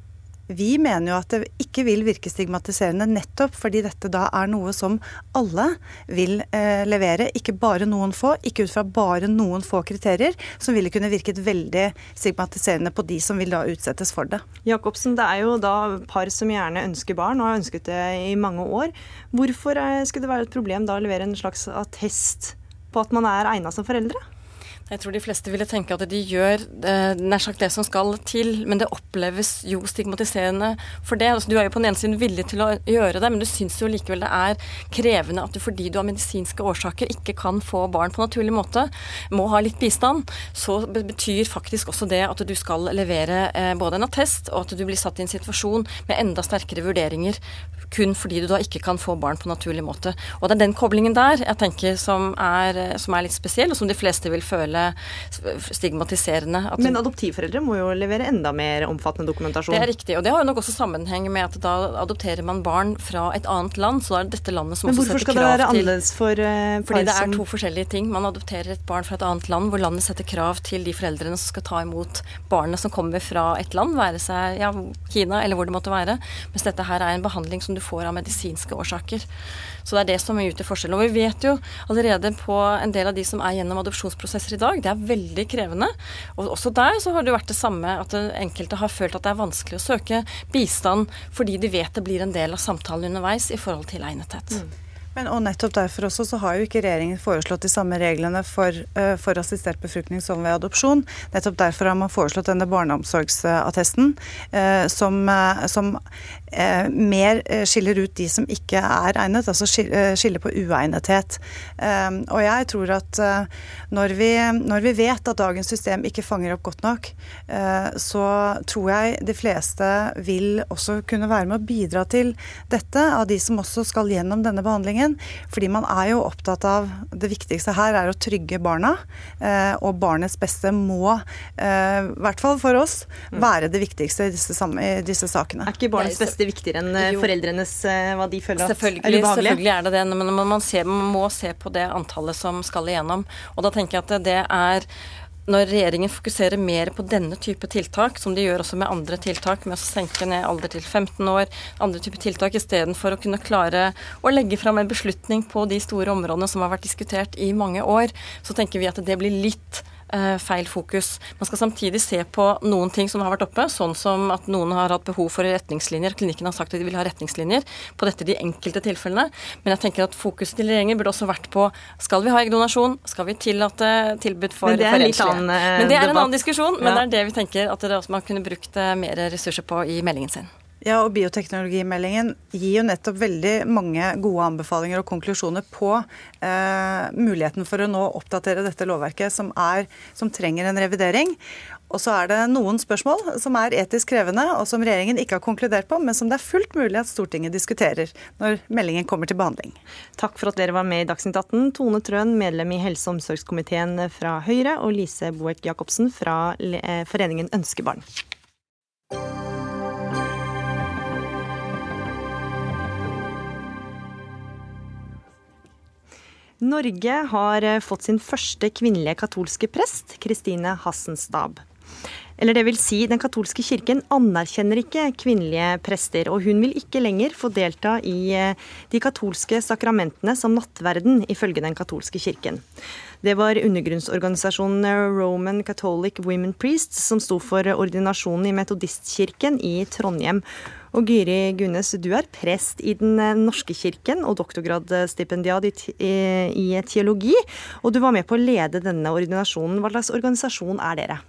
vi mener jo at det ikke vil virke stigmatiserende nettopp fordi dette da er noe som alle vil eh, levere, ikke bare noen få, ikke ut fra bare noen få kriterier, som ville kunne virket veldig stigmatiserende på de som vil da utsettes for det. Jacobsen, det er jo da par som gjerne ønsker barn og har ønsket det i mange år. Hvorfor eh, skulle det være et problem da å levere en slags attest på at man er egna som foreldre? Jeg tror de fleste ville tenke at de gjør eh, nær sagt det som skal til, men det oppleves jo stigmatiserende for det. Altså, du er jo på den ene siden villig til å gjøre det, men du syns jo likevel det er krevende at du fordi du av medisinske årsaker ikke kan få barn på naturlig måte, må ha litt bistand. Så betyr faktisk også det at du skal levere eh, både en attest og at du blir satt i en situasjon med enda sterkere vurderinger kun fordi du da ikke kan få barn på naturlig måte. Og det er den koblingen der jeg tenker som er, som er litt spesiell, og som de fleste vil føle stigmatiserende. Men adoptivforeldre må jo levere enda mer omfattende dokumentasjon? Det er riktig, og det har jo nok også sammenheng med at da adopterer man barn fra et annet land, så da er det dette landet som også setter krav til Men hvorfor skal det være annerledes for uh, Fordi det er to forskjellige ting. Man adopterer et barn fra et annet land, hvor landet setter krav til de foreldrene som skal ta imot barnet som kommer fra et land, være seg ja, Kina eller hvor det måtte være. Mens dette her er en behandling som du får av medisinske årsaker. Så det er det som utgjør forskjellen. Og vi vet jo allerede på en del av de som er gjennom adopsjonsprosesser i dag, det er veldig krevende. Og også der så har det vært det samme at enkelte har følt at det er vanskelig å søke bistand fordi de vet det blir en del av samtalen underveis i forhold til egnethet. Mm. Men, og nettopp derfor også så har jo ikke regjeringen foreslått de samme reglene for, uh, for assistert befruktning som ved adopsjon. Nettopp derfor har man foreslått denne barneomsorgsattesten, som, som, som mer skiller ut de som ikke er egnet, altså skiller på uegnethet. og jeg tror at når vi, når vi, vet at dagens system ikke fanger opp godt nok, så tror jeg de fleste vil også kunne være med å bidra til dette, av de som også skal gjennom denne behandlingen. Fordi man er jo opptatt av Det viktigste her er å trygge barna. Eh, og barnets beste må, eh, i hvert fall for oss, mm. være det viktigste i disse, i disse sakene. Er ikke barnets beste viktigere enn eh, foreldrenes hva de føler at er ubehagelig? Selvfølgelig er det det, men man, ser, man må se på det antallet som skal igjennom. Og da tenker jeg at det er når regjeringen fokuserer mer på denne type tiltak, som de gjør også med andre tiltak, med å senke ned alder til 15 år, andre type tiltak, istedenfor å kunne klare å legge fram en beslutning på de store områdene som har vært diskutert i mange år, så tenker vi at det blir litt Eh, feil fokus. Man skal samtidig se på noen ting som har vært oppe, sånn som at noen har hatt behov for retningslinjer. Klinikken har sagt at de vil ha retningslinjer på dette de enkelte tilfellene. Men jeg tenker at fokuset til regjeringen burde også vært på skal vi ha eggdonasjon, skal vi tillate tilbud for, Men det er, litt annen, uh, men det er en annen diskusjon, men ja. det er det vi tenker at man kunne brukt uh, mer ressurser på i meldingen sin. Ja, og Bioteknologimeldingen gir jo nettopp veldig mange gode anbefalinger og konklusjoner på eh, muligheten for å nå oppdatere dette lovverket, som, er, som trenger en revidering. Og så er det noen spørsmål som er etisk krevende, og som regjeringen ikke har konkludert på, men som det er fullt mulig at Stortinget diskuterer når meldingen kommer til behandling. Takk for at dere var med i Dagsnytt 18. Tone Trøen, medlem i helse- og omsorgskomiteen fra Høyre, og Lise Boek Jacobsen fra eh, Foreningen Ønskebarn. Norge har eh, fått sin første kvinnelige katolske prest, Kristine Hassenstab. Eller det vil si, Den katolske kirken anerkjenner ikke kvinnelige prester, og hun vil ikke lenger få delta i eh, de katolske sakramentene som nattverden, ifølge den katolske kirken. Det var undergrunnsorganisasjonen Roman Catholic Women Priests som sto for ordinasjonen i metodistkirken i Trondheim. Og Gyri Gunnes, du er prest i Den norske kirken og doktorgradsstipendiat i teologi. Og du var med på å lede denne ordinasjonen. Hva slags organisasjon er dere?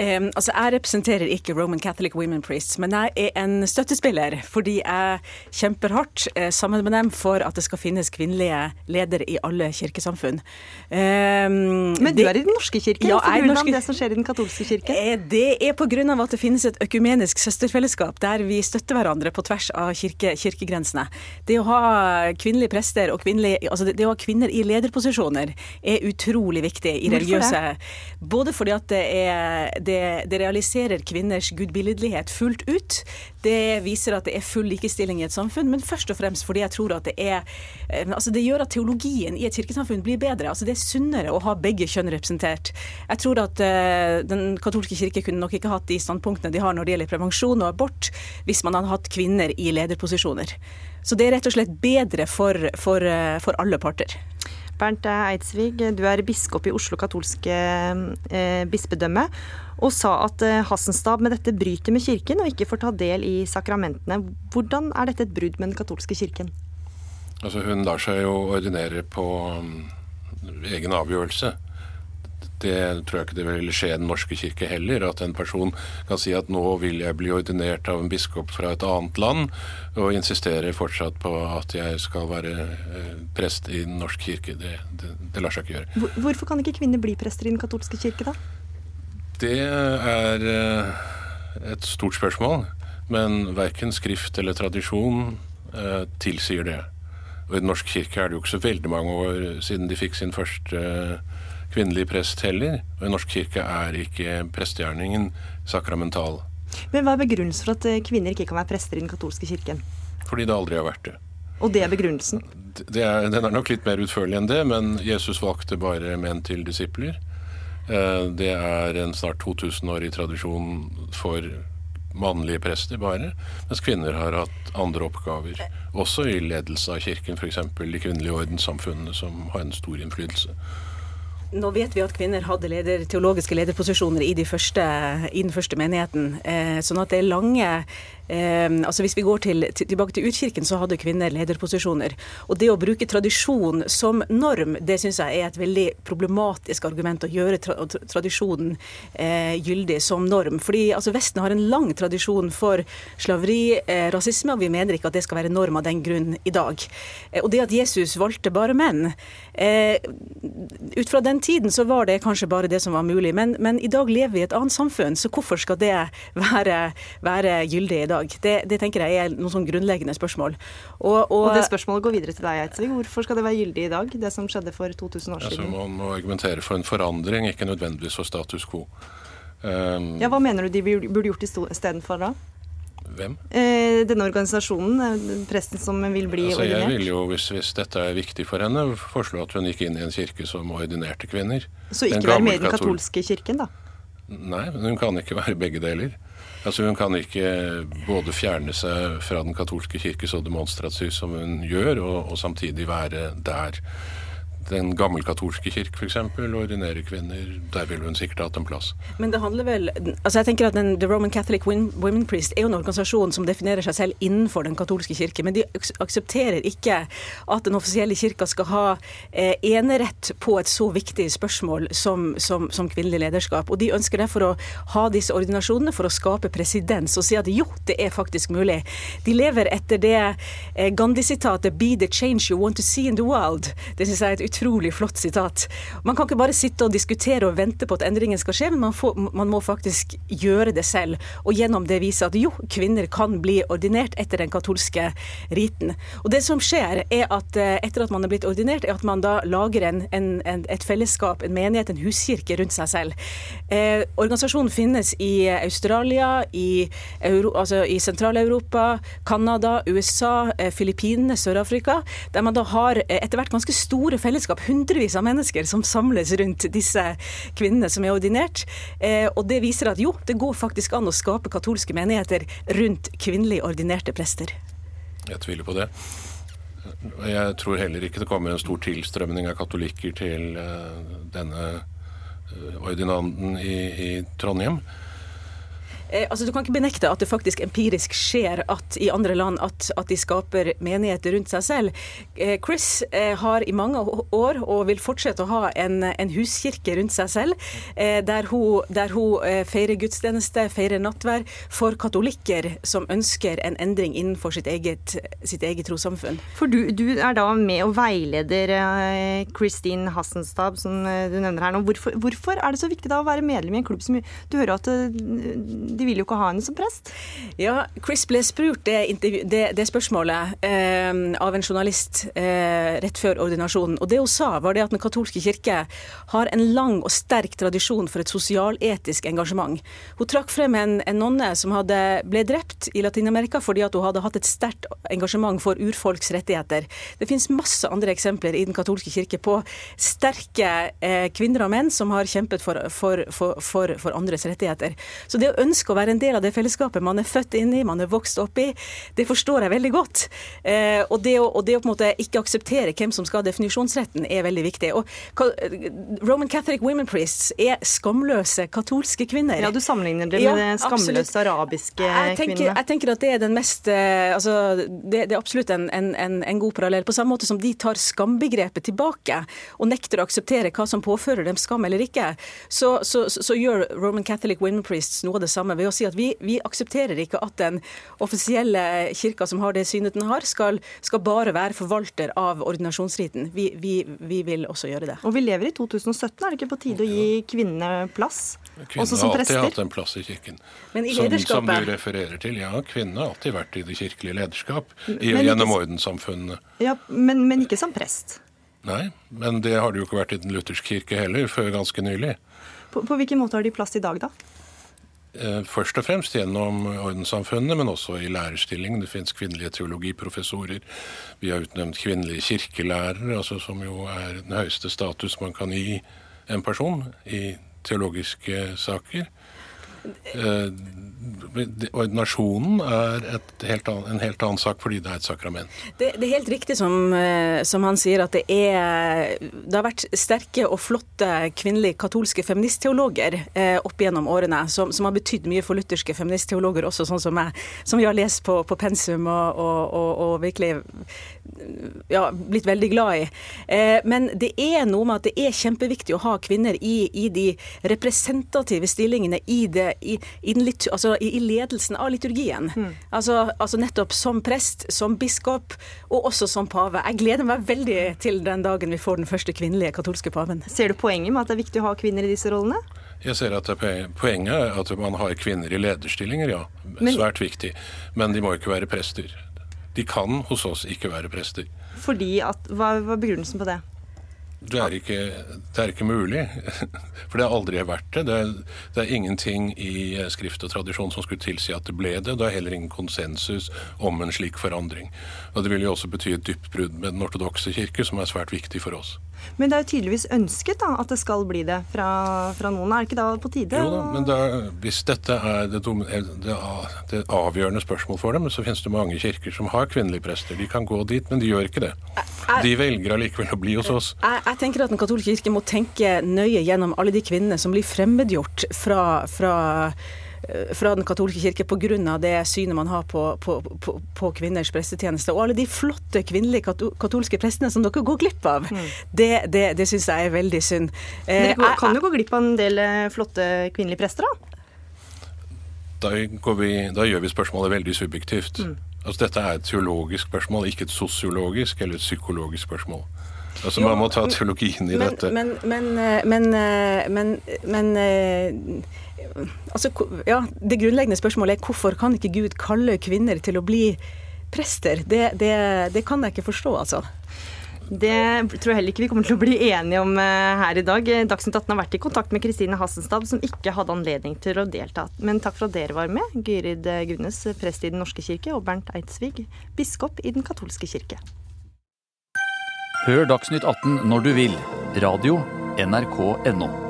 Um, altså, Jeg representerer ikke Roman Catholic Women Priests, men jeg er en støttespiller fordi jeg kjemper hardt uh, sammen med dem for at det skal finnes kvinnelige ledere i alle kirkesamfunn. Um, men du det, er i Den norske kirke? Ja, Hvorfor lurer norske... det som skjer i Den katolske kirke? Uh, det er pga. at det finnes et økumenisk søsterfellesskap der vi støtter hverandre på tvers av kirke, kirkegrensene. Det å ha kvinnelige prester og kvinnelige, altså det, det, å ha kvinner i lederposisjoner er utrolig viktig i religiøse Både fordi at det er det, det, realiserer kvinners gudbilledlighet fullt ut. Det viser at det er full likestilling i et samfunn, men først og fremst fordi jeg tror at det er eh, altså Det gjør at teologien i et kirkesamfunn blir bedre. altså Det er sunnere å ha begge kjønn representert. Jeg tror at uh, Den katolske kirke kunne nok ikke hatt de standpunktene de har når det gjelder prevensjon og abort, hvis man hadde hatt kvinner i lederposisjoner. Så det er rett og slett bedre for, for, uh, for alle parter. Bernt Eidsvig, du er biskop i Oslo katolske eh, bispedømme, og sa at eh, Hassenstad med dette bryter med kirken og ikke får ta del i sakramentene. Hvordan er dette et brudd med den katolske kirken? Altså Hun lar seg jo ordinere på um, egen avgjørelse det tror jeg ikke det vil skje i Den norske kirke heller. At en person kan si at nå vil jeg bli ordinert av en biskop fra et annet land, og insistere fortsatt på at jeg skal være eh, prest i Den norske kirke. Det, det, det lar seg ikke gjøre. Hvorfor kan ikke kvinner bli prester i Den katolske kirke, da? Det er eh, et stort spørsmål. Men verken skrift eller tradisjon eh, tilsier det. Og I Den norske kirke er det jo ikke så veldig mange år siden de fikk sin første kvinnelige prest heller. Og i Norsk kirke er ikke prestegjerningen sakramental. Men hva er begrunnelsen for at eh, kvinner ikke kan være prester i den katolske kirken? Fordi det aldri har vært det. Og det er begrunnelsen? Det er, den er nok litt mer utførlig enn det, men Jesus valgte bare menn til disipler. Eh, det er en snart 2000-årig tradisjon for mannlige prester bare, mens kvinner har hatt andre oppgaver. Også i ledelse av kirken, f.eks. de kvinnelige ordenssamfunnene, som har en stor innflytelse. Nå vet vi at kvinner hadde leder, teologiske lederposisjoner i, de første, i, den første menigheten. Eh, sånn at det er lange altså Hvis vi går til, til, tilbake til utkirken, så hadde kvinner lederposisjoner. Og det å bruke tradisjon som norm, det syns jeg er et veldig problematisk argument. Å gjøre tra, tradisjonen eh, gyldig som norm. Fordi altså, Vesten har en lang tradisjon for slaveri, eh, rasisme, og vi mener ikke at det skal være norm av den grunn i dag. Eh, og det at Jesus valgte bare menn eh, Ut fra den tiden så var det kanskje bare det som var mulig, men, men i dag lever vi i et annet samfunn, så hvorfor skal det være, være gyldig i dag? Dag? Det, det, tenker jeg er noen sånn grunnleggende spørsmål. Og, og, og, det spørsmålet går videre til deg, Eidsvig. Hvorfor skal det være gyldig i dag, det som skjedde for 2000 år siden? Altså, man må argumentere for en forandring, ikke nødvendigvis for status quo. Um, ja, Hva mener du de burde gjort istedenfor da? Hvem? Eh, denne organisasjonen, eh, presten som vil bli altså, ordinert? Jeg vil jo, hvis, hvis, dette er viktig for henne, foreslå at hun gikk inn i en kirke som ordinerte kvinner. Så ikke være med i den katolske kirken, da? Nei, men hun kan ikke være begge deler. Altså Hun kan ikke både fjerne seg fra Den katolske kirke så demonstrativt som hun gjør, og, og samtidig være der den gammelkatolske kirke f.eks. ordinere kvinner. Der ville hun sikkert hatt en plass. Men det handler vel altså jeg tenker at den, The Roman Catholic Women Priest er jo en organisasjon som definerer seg selv innenfor den katolske kirke, men de aksepterer ikke at den offisielle kirka skal ha eh, enerett på et så viktig spørsmål som, som, som, kvinnelig lederskap. Og de ønsker derfor å ha disse ordinasjonene for å skape presedens og si at jo, det er faktisk mulig. De lever etter det eh, Gandhi-sitatet 'Be the change you want to see in the world'. Det synes jeg er et utrolig flott sitat. Man kan ikke bare sitte og diskutere og vente på at endringen skal skje, men man, får, man må faktisk gjøre det selv. Og gjennom det vise at jo, kvinner kan bli ordinert etter den katolske riten. Og det som skjer, er at eh, etter at man er blitt ordinert, er at man da lager en, en, en, et fellesskap, en menighet, en huskirke rundt seg selv. Eh, organisasjonen finnes i Australia, i, Euro, altså i Sentral-Europa, Canada, USA, eh, Filippinene, Sør-Afrika, der man da har eh, etter hvert ganske store fellesskap fellesskap, hundrevis av mennesker som samles rundt disse kvinnene som er ordinert. Eh, og det viser at jo, det går faktisk an å skape katolske menigheter rundt kvinnelig ordinerte prester. Jeg tviler på det. Jeg tror heller ikke det kommer en stor tilstrømning av katolikker til uh, denne uh, ordinanden i, i, Trondheim. Eh, altså, du kan ikke benekte at det faktisk empirisk skjer at i andre land at, at de skaper menigheter rundt seg selv. Eh, Chris eh, har i mange år og vil fortsette å ha en, en huskirke rundt seg selv, der hun, der hun feirer gudstjeneste, feirer nattvær for katolikker som ønsker en endring innenfor sitt eget, sitt eget trossamfunn. For du, du, er da med og veileder Christine Hassenstab, som du nevner her nå. Hvorfor, hvorfor, er det så viktig da å være medlem i en klubb som du hører at de vil jo ikke ha henne som prest? Ja, Chris ble spurt det, det, det spørsmålet eh, av en journalist eh, rett før ordinasjonen. Og det hun sa, var det at Den katolske kirke har en lang og sterk tradisjon for et sosialetisk engasjement. Hun trakk frem en, en nonne som hadde, ble drept i Latin-Amerika fordi at hun hadde hatt et sterkt engasjement for urfolks rettigheter. Det finnes masse andre eksempler i Den katolske kirke på sterke eh, kvinner og menn som har kjempet for, for, for, for andres rettigheter. Så det å ønske å være en del av det fellesskapet man er født inn i, man er vokst opp i, det forstår jeg veldig godt. Eh, og, det å, og, det å, på en måte ikke akseptere hvem som skal ha definisjonsretten, er veldig viktig. Og Roman Catholic Women Priests er skamløse katolske kvinner. Ja, Du sammenligner det med ja, skamløse absolutt. arabiske jeg tenker, kvinner. Jeg tenker at det er den mest eh, altså, det, det, er absolutt en, en, en, en god parallell. På samme måte som de tar skambegrepet tilbake og nekter å akseptere hva som påfører dem skam eller ikke, så, så, så, så gjør Roman Catholic Women Priests noe av det samme ved å si at vi, vi aksepterer ikke at den offisielle kirka som har det synet den har, skal, skal bare være forvalter av ordinasjonsriten. Vi, vi, vi, vil også gjøre det. Og vi lever i 2017, er det ikke på tide å gi kvinnene plass? også som prester? Kvinnene har alltid hatt en plass i kirken. Men i som, som, du refererer til. Ja, kvinnene har alltid vært i det kirkelige lederskap i, gjennom ordenssamfunnene. Ja, men, men ikke som prest? Nei, men det har det jo ikke vært i Den lutherske kirke heller, før ganske nylig. På, på hvilken måte har de plass i dag, da? Eh, først og fremst gjennom ordenssamfunnet, men også i lærerstilling. Det finnes kvinnelige teologiprofessorer. Vi har utnevnt kvinnelige kirkelærere, altså som jo er den høyeste status man kan gi en person i teologiske saker. Eh, ordinasjonen er helt annen, en helt annen sak fordi det er et sakrament. Det, det er helt riktig som, eh, som, han sier, at det, er, det har vært sterke og flotte kvinnelige katolske feministteologer eh, opp gjennom årene, som, som har betydd mye for lutherske feministteologer også, sånn som meg, som vi har lest på, på pensum og, og, og, og virkelig ja, blitt veldig glad i. Eh, men det er noe med at det er kjempeviktig å ha kvinner i, i de representative stillingene i, det, i, i, litt, altså, i ledelsen av liturgien. Mm. Altså, altså, nettopp som prest, som biskop og også som pave. Jeg gleder meg veldig til den dagen vi får den første kvinnelige katolske paven. Ser du poenget med at det er viktig å ha kvinner i disse rollene? Jeg ser at Poenget er at man har kvinner i lederstillinger, ja. Svært viktig. Men de må ikke være prester. De kan hos oss ikke være prester. Fordi at, Hva er begrunnelsen på det? Det er, ikke, det er ikke mulig. For det har aldri vært det. Det er, det er, ingenting i skrift og tradisjon som skulle tilsi at det ble det. Det er heller ingen konsensus om en slik forandring. Og Det vil jo også bety et dypt brudd med den ortodokse kirke, som er svært viktig for oss. Men det er jo tydeligvis ønsket da, at det skal bli det fra, fra noen. Er det ikke da på tide? Jo da, men da, hvis dette er det, det, det, avgjørende spørsmål for dem, så finnes det mange kirker som har kvinnelige prester. De kan gå dit, men de gjør ikke det. De velger allikevel å bli hos oss. Jeg, jeg tenker at Den katolske kirke må tenke nøye gjennom alle de kvinnene som blir fremmedgjort fra, fra Eh, fra Den katolske kirke pga. det synet man har på, på, på, på, kvinners prestetjeneste. Og alle de flotte kvinnelige katolske prestene som dere går glipp av. Mm. Det, det, det syns jeg er veldig synd. Dere eh, kan jo gå glipp av en del eh, flotte kvinnelige prester, da? Da, vi, da gjør vi spørsmålet veldig subjektivt. Mm. Altså, dette er et teologisk spørsmål, ikke et sosiologisk eller et psykologisk spørsmål. Altså, Man må ta teologien i men, dette. Men, men, men, men altså, ja, Det grunnleggende spørsmålet er hvorfor kan ikke Gud kalle kvinner til å bli prester? Det, det, det kan jeg ikke forstå, altså. Det tror jeg heller ikke vi kommer til å bli enige om eh, her i dag. Dagsnytt 18 har vært i kontakt med Kristine Hassenstab, som ikke hadde anledning til å delta. Men takk for at dere var med. Gyrid Gunnes, prest i Den norske kirke, og Bernt Eidsvig, biskop i Den katolske kirke. Hør Dagsnytt 18 når du vil. Radio NRK.no.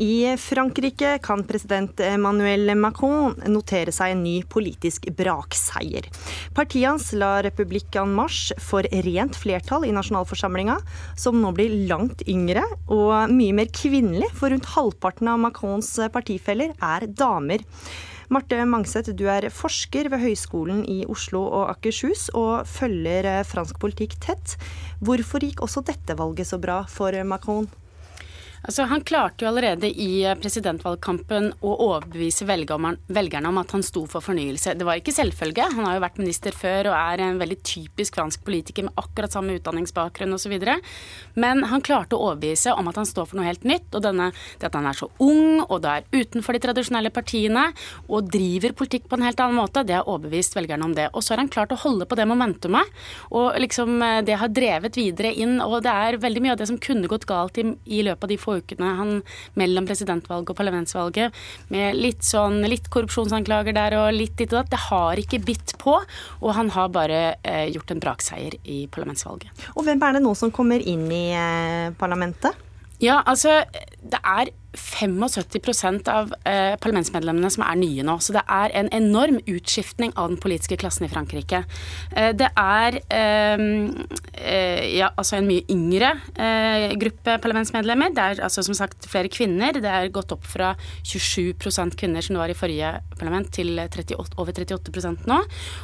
I Frankrike kan president Emmanuel Macron notere seg en ny politisk brakseier. Partiet hans La Republique en Marche får rent flertall i nasjonalforsamlinga, som nå blir langt yngre og mye mer kvinnelig, for rundt halvparten av Macrons partifeller er damer. Marte Mangseth, du er forsker ved Høgskolen i Oslo og Akershus og følger fransk politikk tett. Hvorfor gikk også dette valget så bra for Macron? Altså, han klarte jo allerede i eh, presidentvalgkampen å overbevise velgerne om at han sto for fornyelse. Det var ikke selvfølge. Han har jo vært minister før og er en veldig typisk fransk politiker med akkurat samme utdanningsbakgrunn osv. Men han klarte å overbevise om at han står for noe helt nytt. Og denne, det at han er så ung og det er utenfor de tradisjonelle partiene og driver politikk på en helt annen måte, det har overbevist velgerne om det. Og så har han klart å holde på det momentumet. Og liksom eh, det har drevet videre inn. Og det er veldig mye av det som kunne gått galt i, i løpet av de få få ukene han, mellom presidentvalget og parlamentsvalget med litt sånn litt korrupsjonsanklager der og litt ditt og datt. Det har ikke bitt på, og han har bare eh, gjort en brakseier i parlamentsvalget. Og hvem er det nå som kommer inn i eh, parlamentet? Ja, altså det er 75% av eh, parlamentsmedlemmene som er nye nå. Så det er en enorm utskiftning av den politiske klassen i Frankrike. Eh, det er eh, eh ja, altså en mye yngre eh, gruppe parlamentsmedlemmer. Det er altså som sagt flere kvinner. Det er gått opp fra 27 kvinner som det var i forrige parlament, til 38, over 38% nå.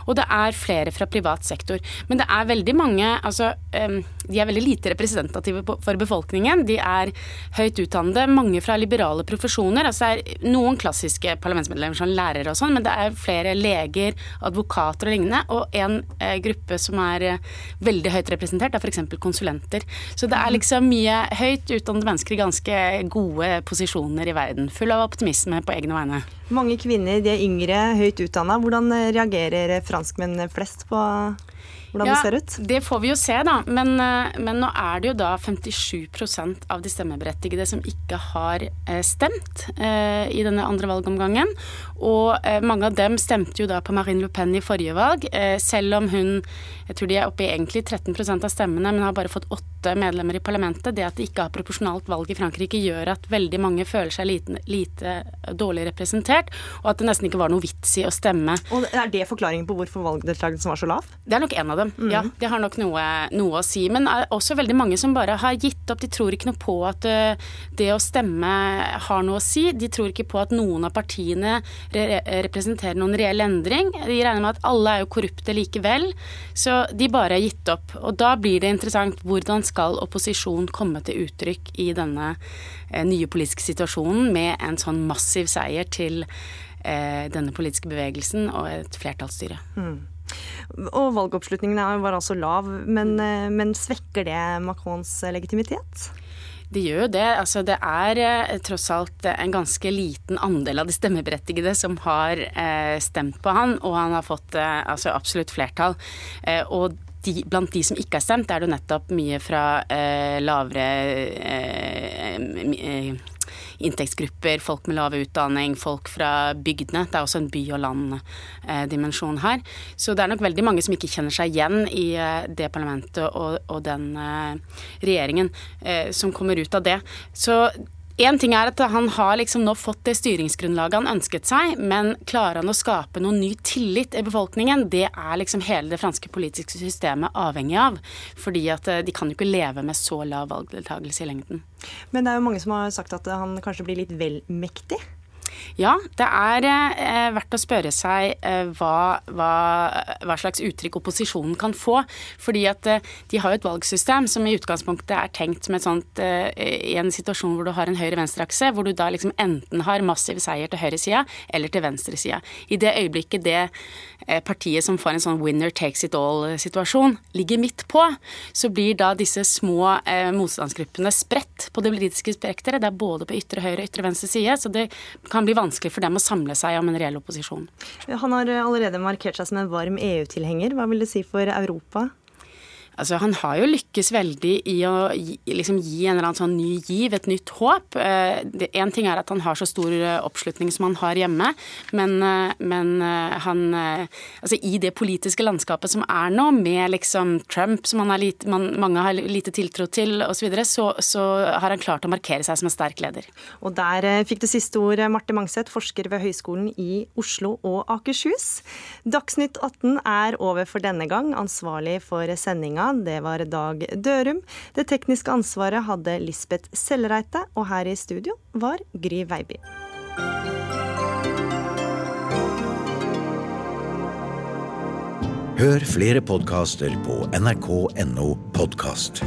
Og det er flere fra privat sektor. Men det er veldig mange altså, eh, De er veldig lite representative for befolkningen. De er høyt utdannede. mange fra liberale profesjoner. altså Det er noen klassiske parlamentsmedlemmer som lærere og sånn, men det er flere leger, advokater og lignende. Og en eh, gruppe som er eh, veldig høyt representert, er f.eks. konsulenter. Så det er liksom mye høyt utdannede mennesker i ganske gode posisjoner i verden. Full av optimisme på egne vegne. Mange kvinner, de er yngre, høyt utdanna. Hvordan eh, reagerer franskmenn flest på hvordan ja, det ser ut? Det får vi jo se, da. Men, eh, men, nå er det jo da 57% av de stemmeberettigede som ikke har eh, stemt eh, i denne andre valgomgangen. Og eh, mange av dem stemte jo da på Marine Le Pen i forrige valg, eh, selv om hun jeg tror de er oppe i egentlig 13% av stemmene, men har bare fått åtte medlemmer i parlamentet. Det at de ikke har proporsjonalt valg i Frankrike gjør at veldig mange føler seg lite, lite dårlig representert, og at det nesten ikke var noe vits i å stemme. Og Er det forklaringen på hvorfor valgdeltakelsen var så lav? Det er nok en av dem, mm. ja. Det har nok noe, noe, å si. Men er også veldig mange som bare har gitt opp. De tror ikke noe på at uh, det å stemme har noe å si. De tror ikke på at noen av partiene re representerer noen reell endring. De regner med at alle er jo korrupte likevel. Så de bare har gitt opp. Og da blir det interessant hvordan skal opposisjon komme til uttrykk i denne eh, nye politiske situasjonen med en sånn massiv seier til eh, denne politiske bevegelsen og et flertallsstyre. Mm. Og valgoppslutningen var altså lav, men, eh, men svekker det Macrons legitimitet? Det gjør jo det. Altså, det er eh, tross alt en ganske liten andel av de stemmeberettigede som har eh, stemt på han, og han har fått eh, altså, absolutt flertall. Eh, og de, blant de som ikke har stemt, er det nettopp mye fra eh, lavere eh, inntektsgrupper, folk med lav utdanning, folk fra bygdene. Det er også en by- og land-dimensjon her. Så det er nok veldig mange som ikke kjenner seg igjen i eh, det parlamentet og, og den eh, regjeringen eh, som kommer ut av det. Så Én ting er at han har liksom nå fått det styringsgrunnlaget han ønsket seg, men klarer han å skape noen ny tillit i befolkningen? Det er liksom hele det franske politiske systemet avhengig av. Fordi at de kan jo ikke leve med så lav valgdeltakelse i lengden. Men det er jo mange som har sagt at han kanskje blir litt vel mektig? Ja, det er eh, verdt å spørre seg eh, hva, hva, hva, slags uttrykk opposisjonen kan få. Fordi at eh, de har jo et valgsystem som i utgangspunktet er tenkt som et sånt eh, i en situasjon hvor du har en høyre-venstre-akse, hvor du da liksom enten har massiv seier til høyresida eller til venstresida. I det øyeblikket det partiet som får en sånn winner takes it all-situasjon, ligger midt på, så blir da disse små eh, motstandsgruppene spredt på det politiske spekteret. Det er både på ytre høyre og ytre venstre side. så det kan bli vanskelig for dem å samle seg om en reell opposisjon. Han har allerede markert seg som en varm EU-tilhenger. Hva vil det si for Europa? Altså, han har jo lykkes veldig i å gi, liksom, gi en eller annen sånn ny giv, et nytt håp. Én ting er at han har så stor oppslutning som han har hjemme, men, men han Altså i det politiske landskapet som er nå, med liksom Trump, som lite, man, mange har lite tiltro til osv., så, så så har han klart å markere seg som en sterk leder. Og der fikk det siste ord Marte Mangseth, forsker ved Høgskolen i Oslo og Akershus. Dagsnytt 18 er over for denne gang. Ansvarlig for sendinga, det var Dag Dørum. Det tekniske ansvaret hadde Lisbeth Sellereite, og her i studio var Gry Veiby. Hør flere podkaster på nrk.no podkast.